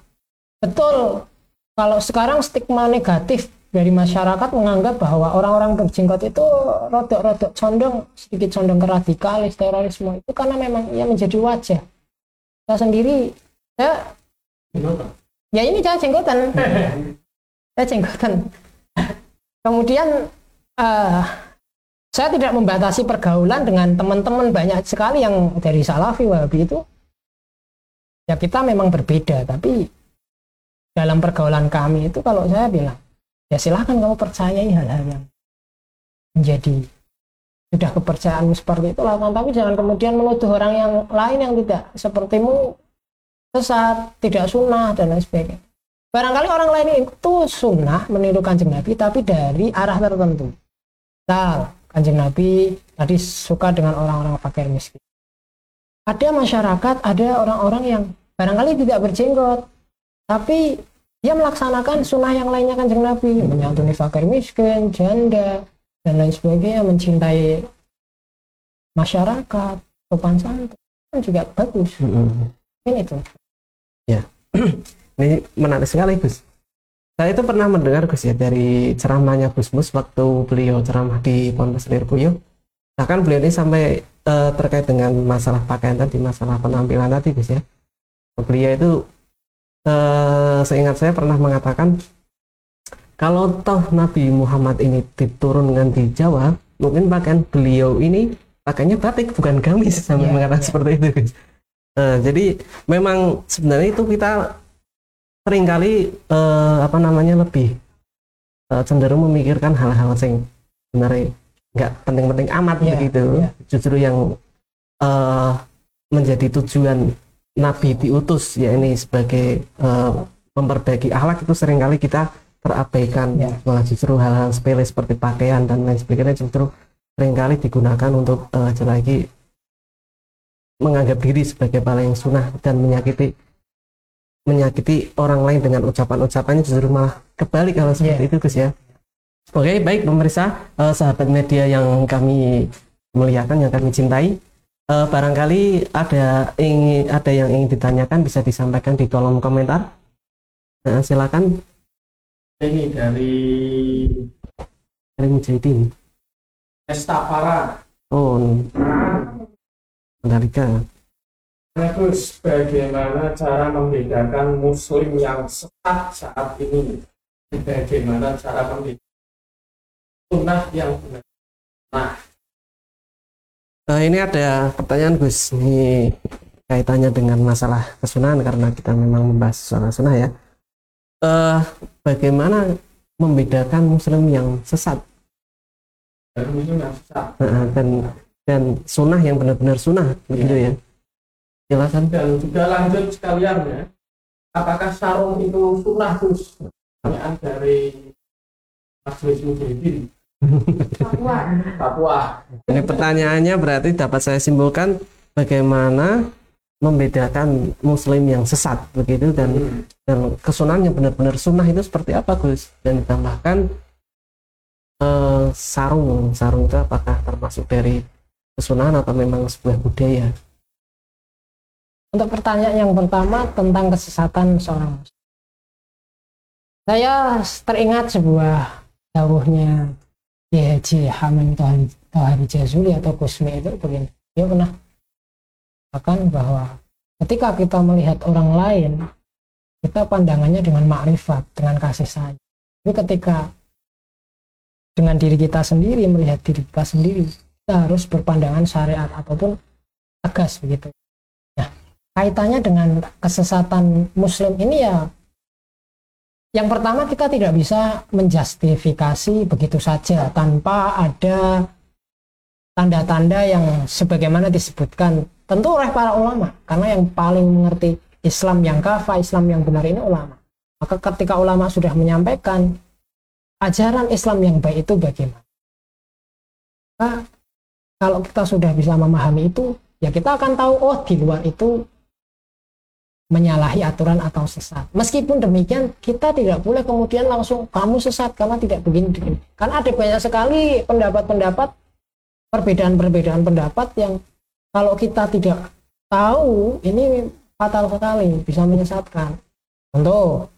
betul kalau sekarang stigma negatif dari masyarakat menganggap bahwa orang-orang berjenggot itu rodok-rodok condong sedikit condong ke radikalis terorisme itu karena memang ia menjadi wajah. Saya sendiri ya. Ya ini saya jenggotan. Saya jenggotan. Kemudian eh, saya tidak membatasi pergaulan dengan teman-teman banyak sekali yang dari salafi wahabi itu. Ya kita memang berbeda tapi dalam pergaulan kami itu kalau saya bilang ya silahkan kamu percayai hal-hal yang menjadi sudah kepercayaanmu seperti itu. Lakukan tapi jangan kemudian menuduh orang yang lain yang tidak sepertimu sesat tidak sunnah dan lain sebagainya. Barangkali orang lain itu sunnah meniru kanjeng Nabi tapi dari arah tertentu. Misal, kanjeng Nabi tadi suka dengan orang-orang fakir miskin. Ada masyarakat ada orang-orang yang barangkali tidak berjenggot tapi dia melaksanakan sunnah yang lainnya kanjeng Nabi menyantuni fakir miskin janda dan lain sebagainya mencintai masyarakat sopan santun kan juga bagus Mm-mm. ini itu Ini menarik sekali Gus. Saya itu pernah mendengar Gus ya dari ceramahnya Gus Mus waktu beliau ceramah di Pondok Selirpuyo. Bahkan beliau ini sampai eh, terkait dengan masalah pakaian tadi, masalah penampilan tadi Gus ya. Beliau itu eh, seingat saya pernah mengatakan kalau toh Nabi Muhammad ini diturunkan di Jawa, mungkin pakaian beliau ini pakainya batik bukan gamis sampai Iya, mengatakan iya. seperti itu. Nah, jadi memang sebenarnya itu kita sering kali eh, apa namanya lebih eh, cenderung memikirkan hal-hal yang sebenarnya nggak penting-penting amat Iya, begitu. iya. Justru yang eh, menjadi tujuan Nabi diutus ya ini sebagai eh, memperbaiki akhlak itu sering kali kita terabaikan Iya. malah justru hal-hal sepele seperti pakaian dan lain sebagainya justru sering kali digunakan untuk eh, lagi menganggap diri sebagai paling sunnah dan menyakiti menyakiti orang lain dengan ucapan-ucapannya justru malah kebalik kalau seperti Iya. itu Gus ya. Oke baik pemirsa eh, sahabat media yang kami muliakan yang kami cintai eh, barangkali ada ingin ada yang ingin ditanyakan bisa disampaikan di kolom komentar. Nah, silakan ini dari dari Mujahidin. Estafara. Oh, Mandalika. Terus bagaimana cara membedakan muslim yang sesat saat ini? Bagaimana cara membedakan sunnah yang benar? Eh, ini ada pertanyaan Gus. Ini kaitannya dengan masalah kesunahan karena kita memang membahas soal sunnah ya. Eh, bagaimana membedakan Muslim yang sesat. Nah, dan dan sunnah yang benar-benar sunnah begitu ya? Silakan. Dan juga lanjut sekalian ya. Apakah sarung itu sunnah terus? Pertanyaan dari Majelis Mujahidin. Papua. Ini pertanyaannya berarti dapat saya simpulkan bagaimana membedakan Muslim yang sesat begitu dan Hmm. dan kesunahan yang benar-benar sunnah itu seperti apa Gus? Dan ditambahkan eh, sarung. Sarung itu apakah termasuk dari kesunahan atau memang sebuah budaya? Untuk pertanyaan yang pertama tentang kesesatan seorang muslim. Saya teringat sebuah dawuhnya Haji Hamim Tohari, Tohari Jazuli atau Kusmi itu begini. Dia pernah akan bahwa ketika kita melihat orang lain kita pandangannya dengan makrifat dengan kasih sayang. Tapi ketika dengan diri kita sendiri melihat diri kita sendiri kita harus berpandangan syariat ataupun tegas begitu. Nah kaitannya dengan kesesatan muslim ini ya yang pertama kita tidak bisa menjustifikasi begitu saja tanpa ada tanda-tanda yang sebagaimana disebutkan tentu oleh para ulama karena yang paling mengerti Islam yang kafah, Islam yang benar ini ulama. Maka ketika ulama sudah menyampaikan ajaran Islam yang baik itu bagaimana? Maka kalau kita sudah bisa memahami itu, ya kita akan tahu oh di luar itu menyalahi aturan atau sesat. Meskipun demikian, kita tidak boleh kemudian langsung kamu sesat karena tidak begini begini. Karena ada banyak sekali pendapat-pendapat, perbedaan-perbedaan pendapat yang kalau kita tidak tahu ini fatal sekali, bisa menyesatkan. Contoh,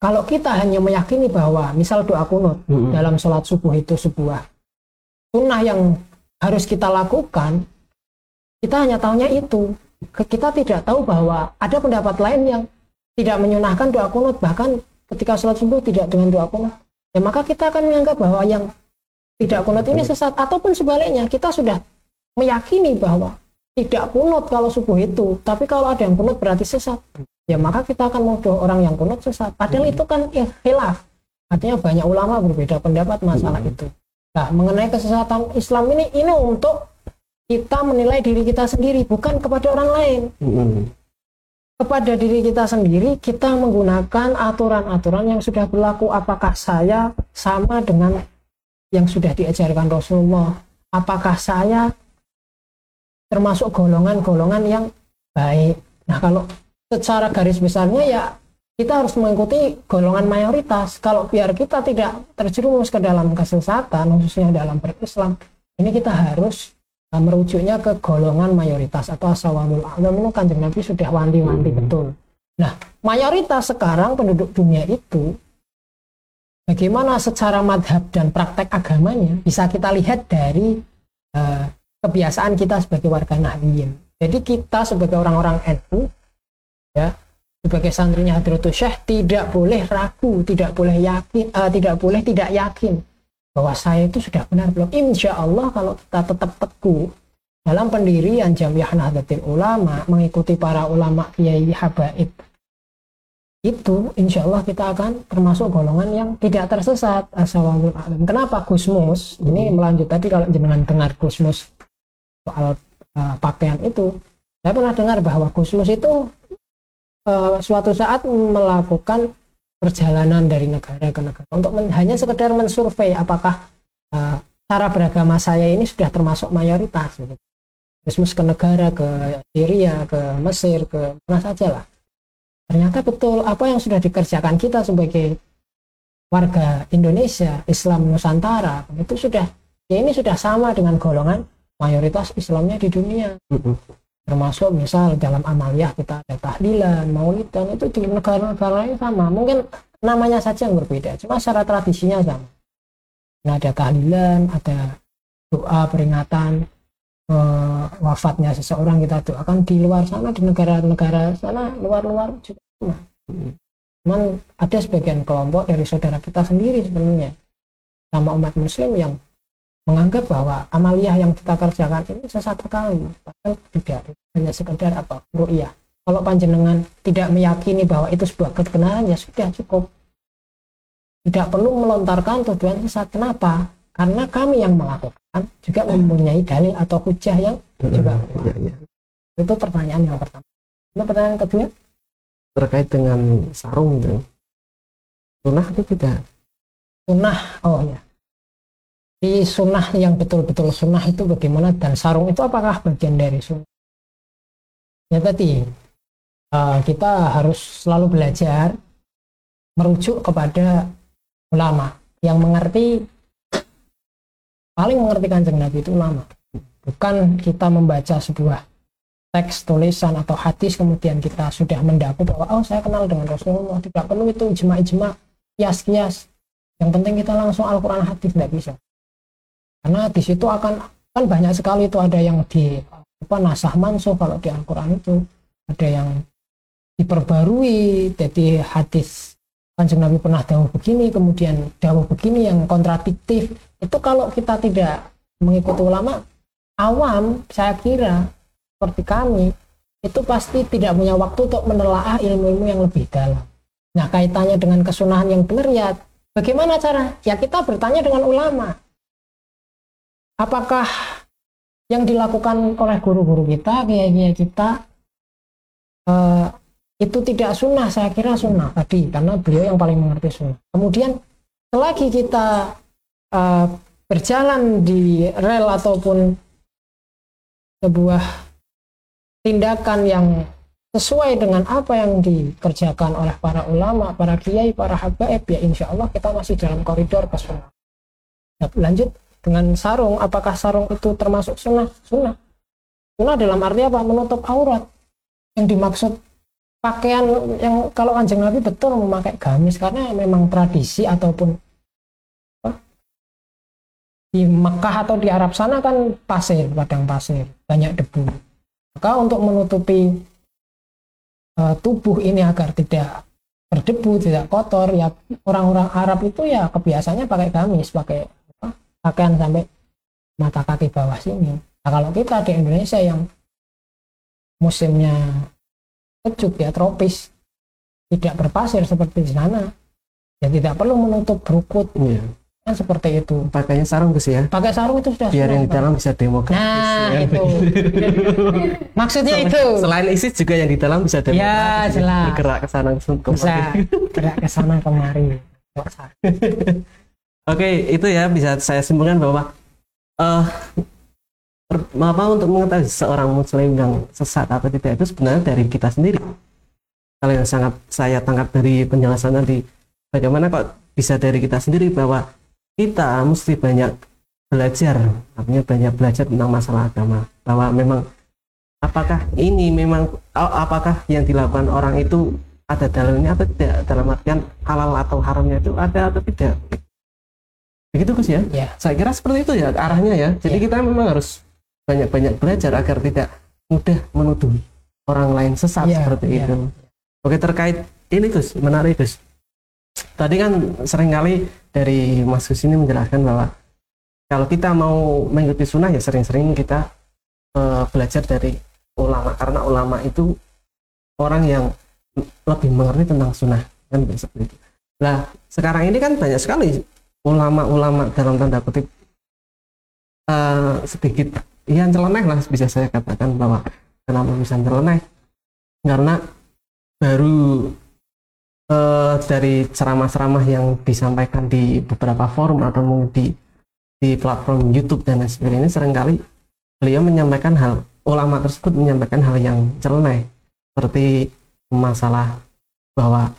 kalau kita hanya meyakini bahwa misal doa kunut Mm-mm. dalam sholat subuh itu sebuah sunnah yang harus kita lakukan, kita hanya tahunya itu. Kita tidak tahu bahwa ada pendapat lain yang tidak menyunahkan doa kunut, bahkan ketika sholat subuh tidak dengan doa kunut. Ya maka kita akan menganggap bahwa yang tidak kunut ini sesat, ataupun sebaliknya kita sudah meyakini bahwa tidak kunut kalau subuh itu, tapi kalau ada yang kunut berarti sesat. Ya maka kita akan menuduh orang yang kunut sesat. Padahal itu kan ya, khilaf. Artinya banyak ulama berbeda pendapat masalah itu. Nah, mengenai kesesatan Islam ini ini untuk kita menilai diri kita sendiri bukan kepada orang lain. Mm-mm. Kepada diri kita sendiri kita menggunakan aturan-aturan yang sudah berlaku apakah saya sama dengan yang sudah diajarkan Rasulullah? Apakah saya termasuk golongan-golongan yang baik? Nah, kalau secara garis besarnya ya kita harus mengikuti golongan mayoritas. Kalau biar kita tidak terjerumus ke dalam kesesatan, khususnya dalam berislam, ini kita harus uh, merujuknya ke golongan mayoritas atau asawamul a'lam itu kanjeng Nabi sudah wanti-wanti betul. Nah, mayoritas sekarang penduduk dunia itu bagaimana secara madhab dan praktek agamanya bisa kita lihat dari uh, kebiasaan kita sebagai warga Nahdliyin. Jadi kita sebagai orang-orang NU ya sebagai santrinya Hadratus Syekh tidak boleh ragu, tidak boleh yakin, eh, tidak boleh tidak yakin bahwa saya itu sudah benar belum. Insya Allah kalau kita tetap teguh dalam pendirian Jamiah Nahdlatul Ulama, mengikuti para ulama kiai habaib itu insya Allah kita akan termasuk golongan yang tidak tersesat asawamul a'lam. Kenapa Gusmus? Ini melanjut tadi kalau jenengan dengar Gusmus soal uh, pakaian itu, saya pernah dengar bahwa Gusmus itu uh, suatu saat melakukan perjalanan dari negara ke negara untuk men- hanya sekedar mensurvei apakah uh, cara beragama saya ini sudah termasuk mayoritas. Gitu. Gusmus ke negara, ke Syria, ke Mesir, ke mana saja lah ternyata betul apa yang sudah dikerjakan kita sebagai warga Indonesia Islam Nusantara itu sudah ya ini sudah sama dengan golongan mayoritas Islamnya di dunia. Termasuk misal dalam amaliyah kita ada tahlilan maulidan itu di negara-negara sama. Mungkin namanya saja yang berbeda cuma secara tradisinya sama. Nah ada tahlilan ada doa peringatan eh, wafatnya seseorang kita doakan di luar sana di negara-negara sana luar-luar juga sama. Cuman ada sebagian kelompok dari saudara kita sendiri sebenarnya. Sama umat muslim yang menganggap bahwa amaliyah yang kita kerjakan ini sesat sekali. Padahal tidak hanya sekedar apa ru'yah. Kalau panjenengan tidak meyakini bahwa itu sebuah kebenaran ya sudah cukup. Tidak perlu melontarkan tuduhan sesat. Kenapa? Karena kami yang melakukan juga mempunyai dalil atau hujah yang juga Ya, ya. itu pertanyaan yang pertama. Lalu pertanyaan kedua terkait dengan sarung itu. Sunnah itu tidak? Sunnah oh ya di sunnah yang betul-betul sunnah itu bagaimana dan sarung itu apakah bagian dari sunnah? Ya tadi eh, kita harus selalu belajar merujuk kepada ulama yang mengerti paling mengerti kanjeng Nabi itu ulama. Bukan kita membaca sebuah teks tulisan atau hadis kemudian kita sudah mendapat bahwa oh saya kenal dengan Rasulullah tidak perlu itu ijma-ijma kias-kias. Yang penting kita langsung Al-Quran hadis tidak bisa karena di situ akan kan banyak sekali itu ada yang di apa nasah mansuh kalau di Al-Quran itu ada yang diperbarui jadi hadis kanjeng Nabi pernah dawuh begini kemudian dawuh begini yang kontradiktif itu kalau kita tidak mengikuti ulama awam saya kira seperti kami itu pasti tidak punya waktu untuk menelaah ilmu-ilmu yang lebih dalam. Nah kaitannya dengan kesunahan yang benar ya bagaimana cara? Ya kita bertanya dengan ulama. Apakah yang dilakukan oleh guru-guru kita, kiai-kiai kita eh, itu tidak sunnah? Saya kira sunnah tadi karena beliau yang paling mengerti sunnah. Kemudian selagi kita eh, berjalan di rel ataupun sebuah tindakan yang sesuai dengan apa yang dikerjakan oleh para ulama, para kiai, para habaib, ya insya Allah kita masih dalam koridor ke sunnah. Nah, lanjut dengan sarung, apakah sarung itu termasuk sunnah? Sunnah. Sunnah dalam arti apa? Menutup aurat. Yang dimaksud pakaian yang kalau kanjeng Nabi betul memakai gamis karena memang tradisi ataupun apa, di Mekah atau di Arab sana kan pasir, padang pasir, banyak debu maka untuk menutupi uh, tubuh ini agar tidak berdebu, tidak kotor, ya orang-orang Arab itu ya kebiasaannya pakai gamis, pakai pakaian sampai mata kaki bawah sini. Nah kalau kita di Indonesia yang musimnya sejuk ya tropis, tidak berpasir seperti di sana, ya tidak perlu menutup berukut. Iya. Kan seperti itu. Pakainya sarung Gus ya. Pakai sarung itu sudah Biar yang di dalam bisa demokratis. Nah, ya. itu. Maksudnya Selain- itu. Selain ISIS juga yang di dalam bisa demokratis. Ya, jelas. Bergerak ke sana ke bisa kemari. gerak ke sana kemari. Oke, itu ya bisa saya simpulkan bahwa per- apa untuk mengetahui seorang muslim yang sesat atau tidak itu sebenarnya dari kita sendiri. Kalau yang sangat saya tangkap dari penjelasan tadi, bagaimana kok bisa dari kita sendiri bahwa kita mesti banyak belajar, artinya banyak belajar tentang masalah agama, bahwa memang apakah ini memang apakah yang dilakukan orang itu ada dalilnya atau tidak? Dalam artian halal atau haramnya itu ada atau tidak begitu Gus ya Ya. saya kira seperti itu ya arahnya ya jadi Ya. kita memang harus banyak-banyak belajar agar tidak mudah menuduh orang lain sesat Ya, seperti ya. itu oke terkait ini Gus menarik Gus tadi kan sering kali dari Mas Gus ini menjelaskan bahwa kalau kita mau mengikuti sunnah ya sering-sering kita eh, belajar dari ulama karena ulama itu orang yang lebih mengerti tentang sunnah kan seperti itu. Nah sekarang ini kan banyak sekali ulama-ulama dalam tanda kutip eh, sedikit ya nyeleneh lah bisa saya katakan bahwa kenapa bisa nyeleneh? Karena baru eh, dari ceramah-ceramah yang disampaikan di beberapa forum atau di di platform YouTube dan lain sebagainya sering kali beliau menyampaikan hal ulama tersebut menyampaikan hal yang celeneh seperti masalah bahwa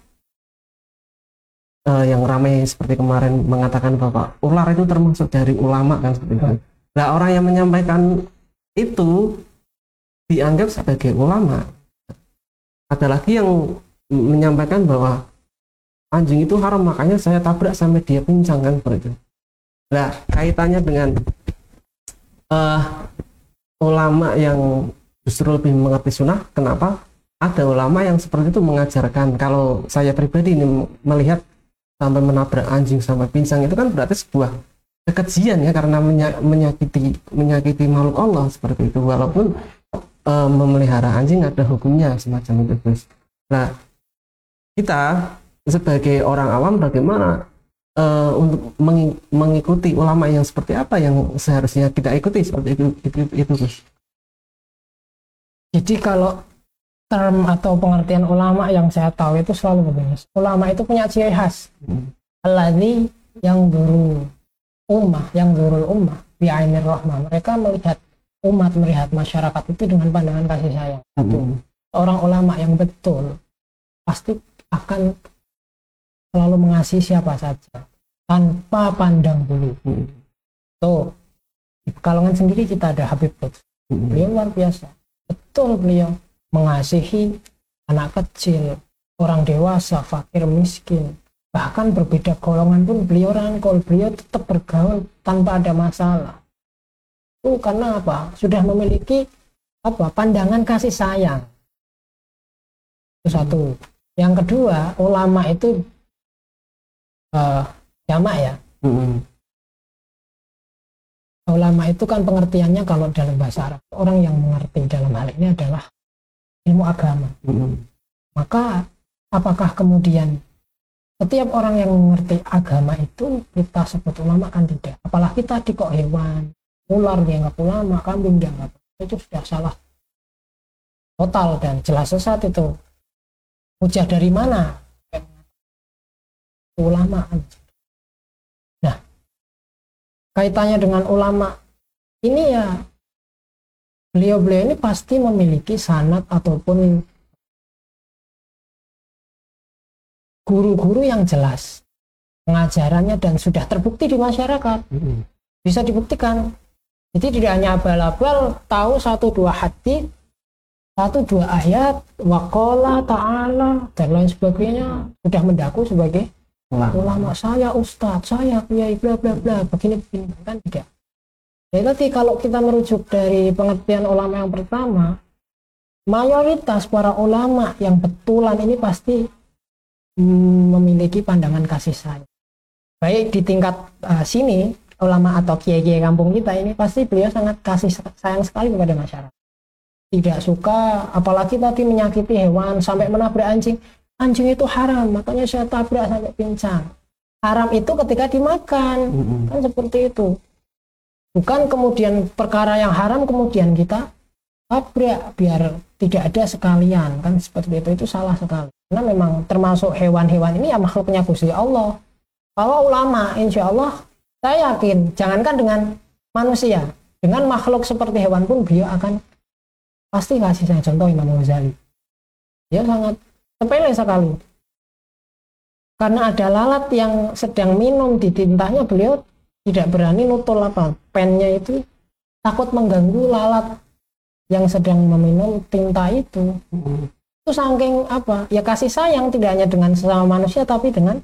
eh, yang ramai seperti kemarin mengatakan bahwa ular itu termasuk dari ulama kan seperti itu. Nah orang yang menyampaikan itu dianggap sebagai ulama. Ada lagi yang menyampaikan bahwa anjing itu haram makanya saya tabrak sampai dia pincang kan seperti itu. Nah kaitannya dengan eh, ulama yang justru lebih mengerti sunnah, kenapa? Ada ulama yang seperti itu mengajarkan. Kalau saya pribadi ini melihat sampai menabrak anjing sampai pincang itu kan berarti sebuah kekejian ya karena menya- menyakiti menyakiti makhluk Allah seperti itu. Walaupun eh, memelihara anjing ada hukumnya semacam itu Gus. Nah kita sebagai orang awam bagaimana eh, untuk mengi- mengikuti ulama yang seperti apa yang seharusnya kita ikuti seperti itu itu, itu, itu. Jadi kalau term atau pengertian ulama yang saya tahu itu selalu begini. Ulama itu punya ciri khas. Hmm. Yang guru ummah, yang guru ummah bi'ainir rahmah. Mereka melihat umat melihat masyarakat itu dengan pandangan kasih sayang. Hmm. Orang ulama yang betul pasti akan selalu mengasihi siapa saja tanpa pandang bulu. Hmm. Tuh di Pekalongan sendiri kita ada Habib Quds. Hmm. Beliau luar biasa. betul beliau mengasihi anak kecil, orang dewasa, fakir, miskin. Bahkan berbeda golongan pun beliau rangkul, beliau tetap bergaul tanpa ada masalah. Itu karena apa? Sudah memiliki apa? Pandangan kasih sayang. Itu satu. Yang kedua, ulama itu uh, jamak ya. Mm-mm. Ulama itu kan pengertiannya kalau dalam bahasa Arab, orang yang mengerti dalam hal ini adalah ilmu agama. Mm-mm. Maka apakah kemudian setiap orang yang mengerti agama itu kita sebut ulama kan tidak. Apalagi tadi kok hewan, ular dianggap ulama, kambing dianggap itu sudah salah total dan jelas sesat itu. Hujah dari mana? Ulama. Nah, kaitannya dengan ulama ini ya beliau-beliau ini pasti memiliki sanat ataupun guru-guru yang jelas. Pengajarannya dan sudah terbukti di masyarakat. Bisa dibuktikan. Jadi tidak hanya abal-abal tahu satu dua hati satu dua ayat wakola ta'ala dan lain sebagainya. Sudah mendaku sebagai Ulama. ulama. Saya ustadz saya kiai bla bla bla. Begini begini. Kan tidak jadi tadi kalau kita merujuk dari pengertian ulama yang pertama mayoritas para ulama yang betulan ini pasti mm, memiliki pandangan kasih sayang. Baik di tingkat uh, sini ulama atau kiai-kiai kampung kita ini pasti beliau sangat kasih sayang sekali kepada masyarakat. Tidak suka apalagi tadi menyakiti hewan sampai menabrak anjing. Anjing itu haram makanya saya tabrak sampai pincang haram itu ketika dimakan. Kan seperti itu bukan kemudian perkara yang haram kemudian kita tabrak biar tidak ada sekalian. Kan seperti itu itu salah sekali. Karena memang termasuk hewan-hewan ini ya makhluknya Gusti Allah. Kalau ulama insya Allah saya yakin jangankan dengan manusia dengan makhluk seperti hewan pun beliau akan pasti kasih saya contoh Imam Ghazali. Dia sangat sepele sekali. Karena ada lalat yang sedang minum di tintanya beliau tidak berani nutul apa. Pennya itu takut mengganggu lalat yang sedang meminum tinta itu. Mm-mm. itu saking apa? Ya kasih sayang tidak hanya dengan sesama manusia tapi dengan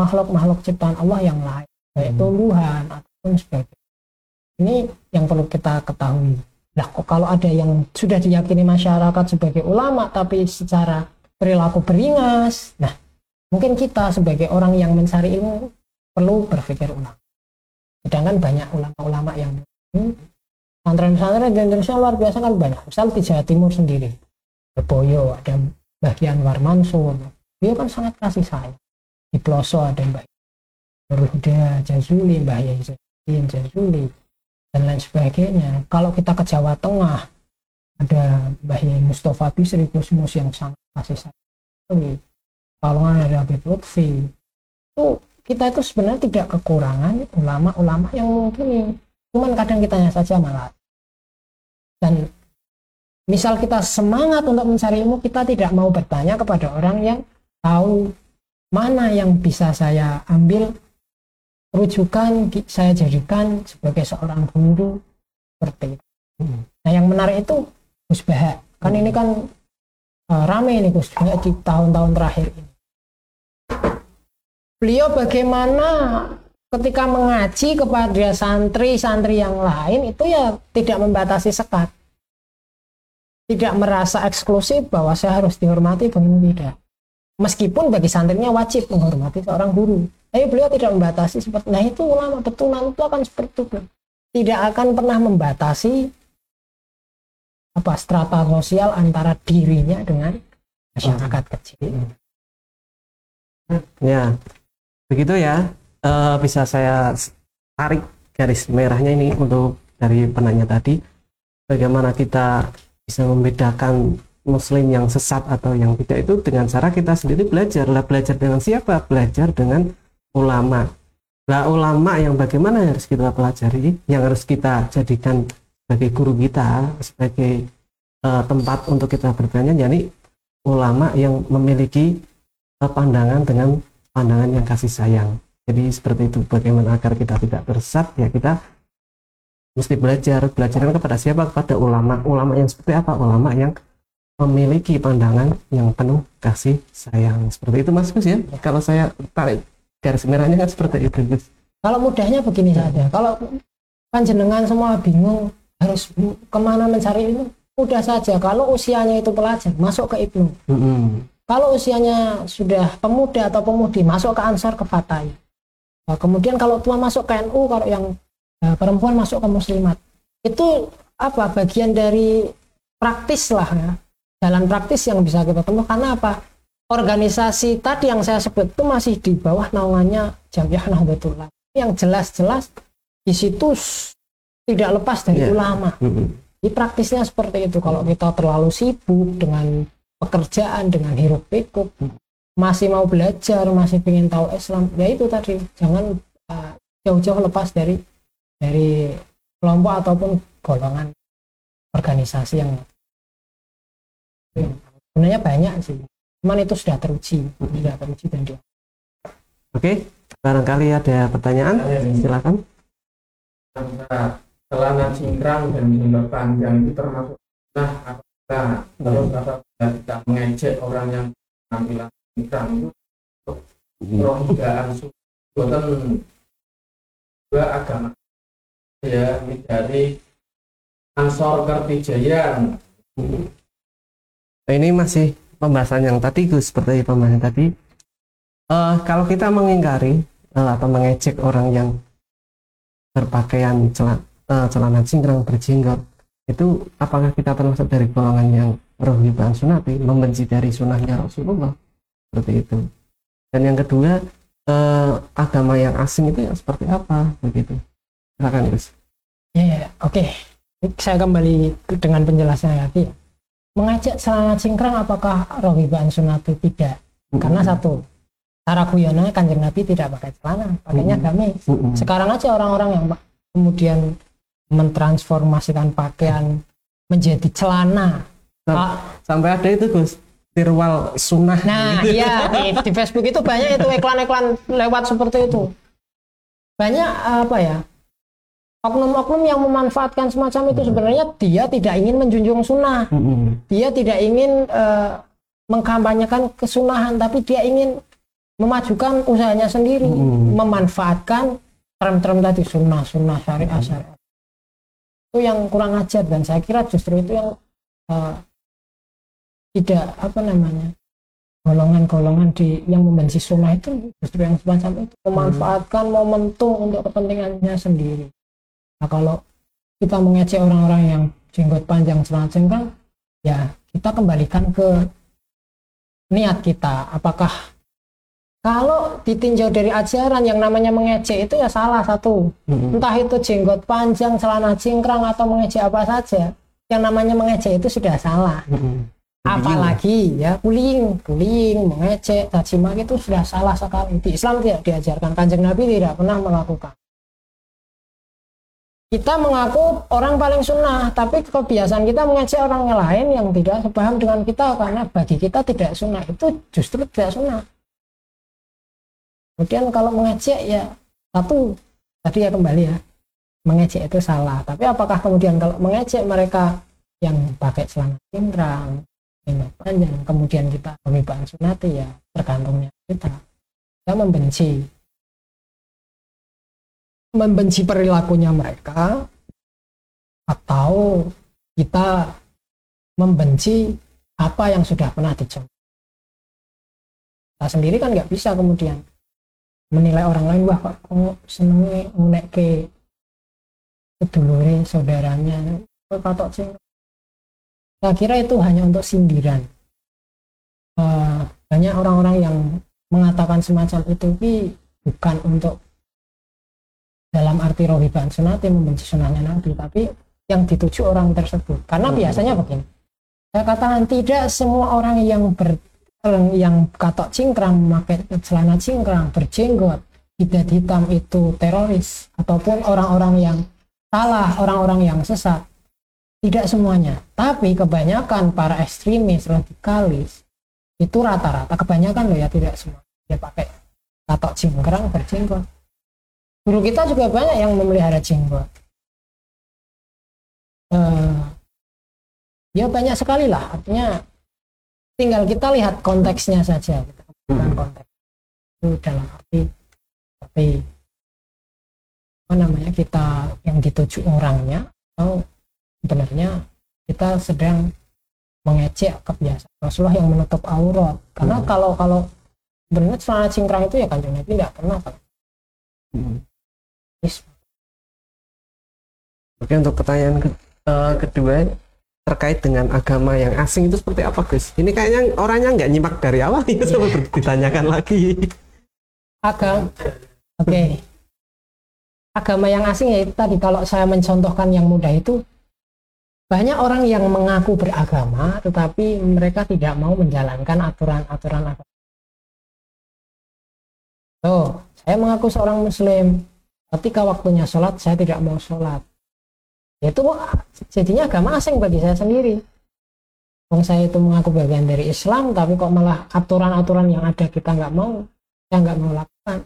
makhluk-makhluk ciptaan Allah yang lain baik Hmm. tumbuhan ataupun sebagainya. Ini yang perlu kita ketahui. Lah kok kalau ada yang sudah diyakini masyarakat sebagai ulama tapi secara perilaku beringas nah mungkin kita sebagai orang yang mencari ilmu perlu berpikir ulang sedangkan banyak ulama-ulama yang hmm, pesantren-pesantren di Indonesia luar biasa kan banyak. Misal di Jawa Timur sendiri. Boyo ada bagian War Mansur dia kan sangat kasih sayang. Di Ploso ada Mbak Nurul Huda Jazuli Mbak Yai Zain Jazuli dan lain sebagainya. Kalau kita ke Jawa Tengah ada Mbah Yai Mustafa Bisri Kusmus yang sangat kasih sayang. Kalau ada Habib Lutfi. Itu kita itu sebenarnya tidak kekurangan ulama-ulama yang mungkin cuman kadang kitanya saja malah dan misal kita semangat untuk mencari ilmu kita tidak mau bertanya kepada orang yang tahu mana yang bisa saya ambil rujukan saya jadikan sebagai seorang guru seperti itu. Hmm. Nah yang menarik itu Gus Baha kan ini kan uh, rame ini Gus Baha di tahun-tahun terakhir ini. Beliau bagaimana ketika mengaji kepada santri-santri yang lain itu ya tidak membatasi sekat. Tidak merasa eksklusif bahwa saya harus dihormati begini tidak. Meskipun bagi santrinya wajib menghormati seorang guru. Tapi beliau tidak membatasi seperti nah itu ulama betulan itu akan seperti itu. Tidak akan pernah membatasi apa strata sosial antara dirinya dengan masyarakat kecil. Ya, begitu ya. Eh, bisa saya tarik garis merahnya ini untuk dari penanya tadi. Bagaimana kita bisa membedakan Muslim yang sesat atau yang tidak itu dengan cara kita sendiri belajar. Lah belajar dengan siapa? Belajar dengan ulama. Lah ulama yang bagaimana harus kita pelajari, yang harus kita jadikan sebagai guru kita, sebagai eh, tempat untuk kita bertanya, yakni ulama yang memiliki eh, pandangan dengan pandangan yang kasih sayang. Jadi seperti itu bagaimana agar kita tidak tersesat ya kita mesti belajar belajarkan kepada siapa kepada ulama ulama yang seperti apa ulama yang memiliki pandangan yang penuh kasih sayang seperti itu mas Gus ya kalau saya tarik garis merahnya kan seperti itu Gus Kalau mudahnya begini saja. Kalau panjenengan semua bingung harus ke mana mencari ilmu, mudah saja. Kalau usianya itu pelajar, masuk ke ibnu. Mm-mm. Kalau usianya sudah pemuda atau pemudi, masuk ke ansar ke Fatay. Nah, kemudian kalau tua masuk ke NU, kalau yang eh, perempuan masuk ke muslimat. Itu apa bagian dari praktis lah ya. Jalan praktis yang bisa kita temui karena apa? Organisasi tadi yang saya sebut itu masih di bawah naungannya Jamiah Nahdlatul. Yang jelas-jelas di situ tidak lepas dari Iya. ulama. Di praktisnya seperti itu. Kalau kita terlalu sibuk dengan pekerjaan, dengan hiruk pikuk, masih mau belajar, masih ingin tahu Islam, ya itu tadi jangan uh, jauh-jauh lepas dari dari kelompok ataupun golongan organisasi yang sebenarnya banyak sih. Cuman itu sudah teruji, sudah teruji dan dia. oke barangkali ada pertanyaan silakan antara celana cingkrang dan jilbab panjang itu termasuk nah apakah kalau kita mengejek orang yang penampilan cingkrang itu. Rohigaan buatan dua agama. Ya dari Ansor Kertijayan Nah, ini masih pembahasan yang tadi Gus seperti pembahasan tadi. Eh, kalau kita mengingkari eh, atau mengejek orang yang berpakaian celana, celana cingkrang berjenggot itu apakah kita termasuk dari golongan yang rohiban sunati membenci dari sunnahnya Rasulullah seperti itu dan yang kedua eh, agama yang asing itu yang seperti apa begitu silakan Gus Ya, ya, oke. Saya kembali dengan penjelasan tadi. Mengajak celana cingkrang apakah rohibaan sunatu tidak? Karena satu, cara guyonanya kanjeng Nabi tidak pakai celana, pakainya Mm-mm. gamis. Sekarang aja orang-orang yang kemudian mentransformasikan pakaian menjadi celana. Sam- Ah, sampai ada itu Gus tirwal sunnah Nah, gitu. iya di, di Facebook itu banyak itu iklan-iklan lewat seperti itu. Banyak apa ya? Oknum-oknum yang memanfaatkan semacam itu sebenarnya dia tidak ingin menjunjung sunnah, Mm-mm. dia tidak ingin eh, mengkampanyekan kesunahan, tapi dia ingin memajukan usahanya sendiri, Mm. memanfaatkan term-term tadi sunnah, sunnah syariah, syariah. Itu yang kurang ajar dan saya kira justru itu yang eh, tidak apa namanya golongan-golongan di yang membenci sunnah itu justru yang semacam itu memanfaatkan momentum untuk kepentingannya sendiri. Nah kalau kita mengejek orang-orang yang jenggot panjang celana cingkrang, ya kita kembalikan ke niat kita. Apakah kalau ditinjau dari ajaran yang namanya mengejek itu ya salah satu. Mm-mm. Entah itu jenggot panjang, celana cingkrang atau mengejek apa saja, yang namanya mengejek itu sudah salah Mm-mm. Apalagi ya bullying bullying mengecek caci maki itu sudah salah sekali. Di Islam tidak diajarkan. Kanjeng Nabi tidak pernah melakukan. Kita mengaku orang paling sunnah tapi kebiasaan kita mengecek orang lain yang tidak sepaham dengan kita karena bagi kita tidak sunnah. Itu justru tidak sunnah. Kemudian kalau mengecek ya satu tadi ya kembali ya mengecek itu salah. Tapi apakah kemudian kalau mengecek mereka yang pakai celana cingkrang jenggot panjang kemudian kita pemibaan sunati ya tergantungnya kita. Kita membenci. Membenci perilakunya mereka atau kita membenci apa yang sudah pernah dicoba. Kita sendiri kan nggak bisa kemudian menilai orang lain wah kok senengnya ngunek ke kedulure saudaranya. Kok katok sing saya kira itu hanya untuk sindiran Eh, banyak orang-orang yang mengatakan semacam itu tapi bukan untuk dalam arti rohiban sunati membenci sunahnya Nabi tapi yang dituju orang tersebut karena Hmm. biasanya begini saya katakan tidak semua orang yang ber yang katok cingkrang memakai celana cingkrang berjenggot tidak hitam itu teroris ataupun orang-orang yang salah orang-orang yang sesat tidak semuanya tapi kebanyakan para ekstremis radikalis itu rata-rata kebanyakan loh ya tidak semua. Dia pakai katok cingkrang berjenggot. Guru kita juga banyak yang memelihara jenggot. Eh, ya banyak sekali lah artinya tinggal kita lihat konteksnya saja gitu. bukan konteks. Itu dalam arti seperti apa namanya kita yang dituju orangnya atau sebenarnya kita sedang mengecek kebiasaan Rasulullah yang menutup aurat karena Hmm. kalau kalau sebenarnya celana cingkrang itu ya kanjeng Nabi tidak pernah kan Hmm. Yes. Oke untuk pertanyaan ke- eh, kedua terkait dengan agama yang asing itu seperti apa Gus? Ini kayaknya orangnya nggak nyimak dari awal ya seperti ditanyakan lagi. agama oke agama yang asing ya itu tadi kalau saya mencontohkan yang mudah itu banyak orang yang mengaku beragama tetapi mereka tidak mau menjalankan aturan-aturan agama Tuh, saya mengaku seorang muslim ketika waktunya sholat saya tidak mau sholat. Itu jadinya agama asing bagi saya sendiri. Wong saya itu mengaku bagian dari Islam tapi kok malah aturan-aturan yang ada kita nggak mau saya nggak mau lakukan.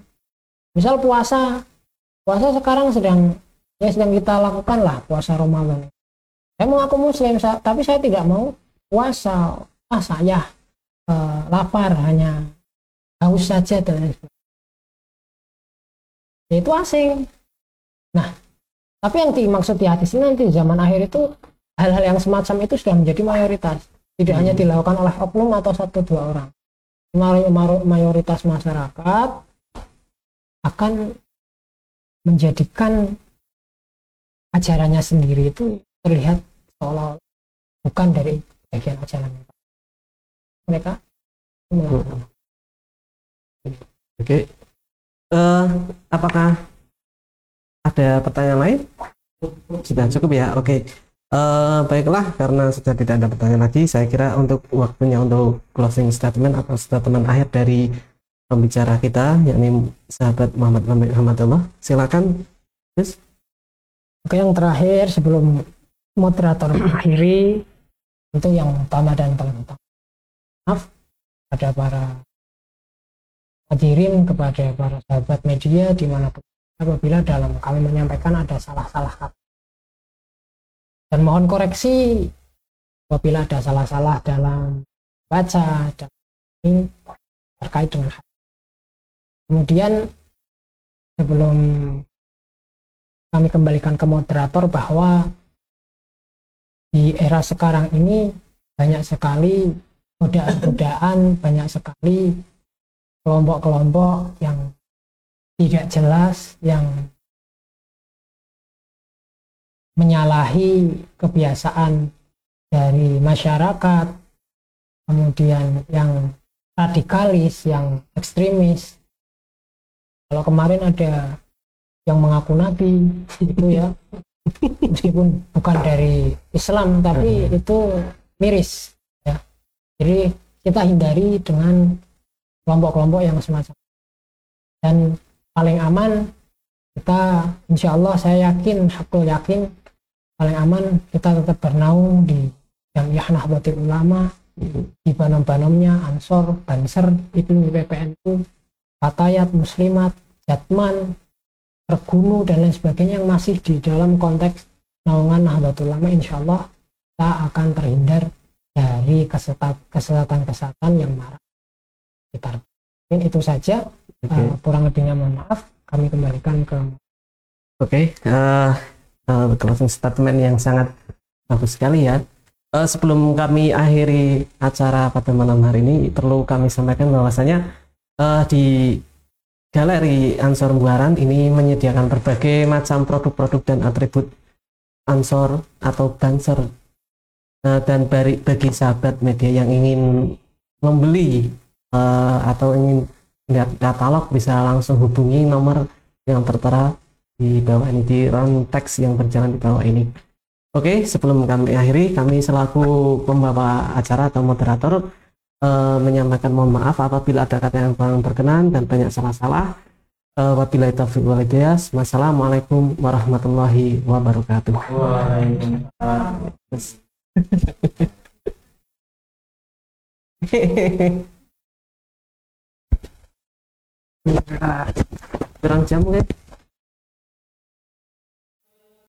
Misal puasa puasa sekarang sedang ya sedang kita lakukan lah puasa Ramadan saya mengaku muslim tapi saya tidak mau puasa. Ah saya eh, lapar hanya haus saja dan. Ya, itu asing. Nah tapi yang dimaksud di hadis ini nanti zaman akhir itu hal-hal yang semacam itu sudah menjadi mayoritas. Tidak hanya dilakukan oleh oknum atau satu dua orang. Mayoritas masyarakat akan menjadikan ajarannya sendiri itu terlihat seolah bukan dari bagian ajaran mereka. Mereka. Oke. Eh, apakah ada pertanyaan lain? Sudah cukup ya. Oke. Eh, baiklah karena sudah tidak ada pertanyaan lagi, saya kira untuk waktunya untuk closing statement atau statement akhir dari pembicara kita yakni sahabat Muhammad Muhammadullah. Silakan. Gus. Oke, yang terakhir sebelum moderator mengakhiri itu yang utama dan paling utama. Maaf pada para hadirin kepada para sahabat media di mana pun apabila dalam kami menyampaikan ada salah-salah kata dan mohon koreksi apabila ada salah-salah dalam baca dan ini terkait dengan hal. kemudian sebelum kami kembalikan ke moderator bahwa di era sekarang ini banyak sekali godaan-godaan, banyak sekali kelompok-kelompok yang tidak jelas, yang menyalahi kebiasaan dari masyarakat, kemudian yang radikalis, yang ekstremis. Kalau kemarin ada yang mengaku nabi itu ya meskipun bukan dari Islam tapi itu miris ya. Jadi kita hindari dengan kelompok-kelompok yang semacam. Dan paling aman kita insya Allah saya yakin hakul yakin paling aman kita tetap bernaung di Jamiah Nahdlatul Ulama di banom-banomnya Ansor, Banser, Ibnu PPNU, Fatayat, Muslimat, Jatman, Regunu dan lain sebagainya yang masih di dalam konteks naungan Nahdlatul Ulama insya Allah kita akan terhindar dari kesesatan-kesesatan yang marah sekitar. Mungkin itu saja Oke. Uh, kurang lebihnya mohon maaf kami kembalikan ke Oke, eh, eh, closing statement yang sangat bagus sekali ya. Eh, sebelum kami akhiri acara pada malam hari ini, perlu kami sampaikan bahwasanya eh, di Galeri Ansor Buaran ini menyediakan berbagai macam produk-produk dan atribut Ansor atau Banser. Eh, dan bari- bagi sahabat media yang ingin membeli eh, atau ingin lihat katalog bisa langsung hubungi nomor yang tertera di bawah ini di round text yang berjalan di bawah ini. Oke, sebelum kami akhiri, kami selaku pembawa acara atau moderator eh, menyampaikan mohon maaf apabila ada kata yang kurang berkenan dan banyak salah-salah. Eh, Wabillahi taufiq wal hidayah. Wassalamualaikum warahmatullahi wabarakatuh. Kurang jam kan?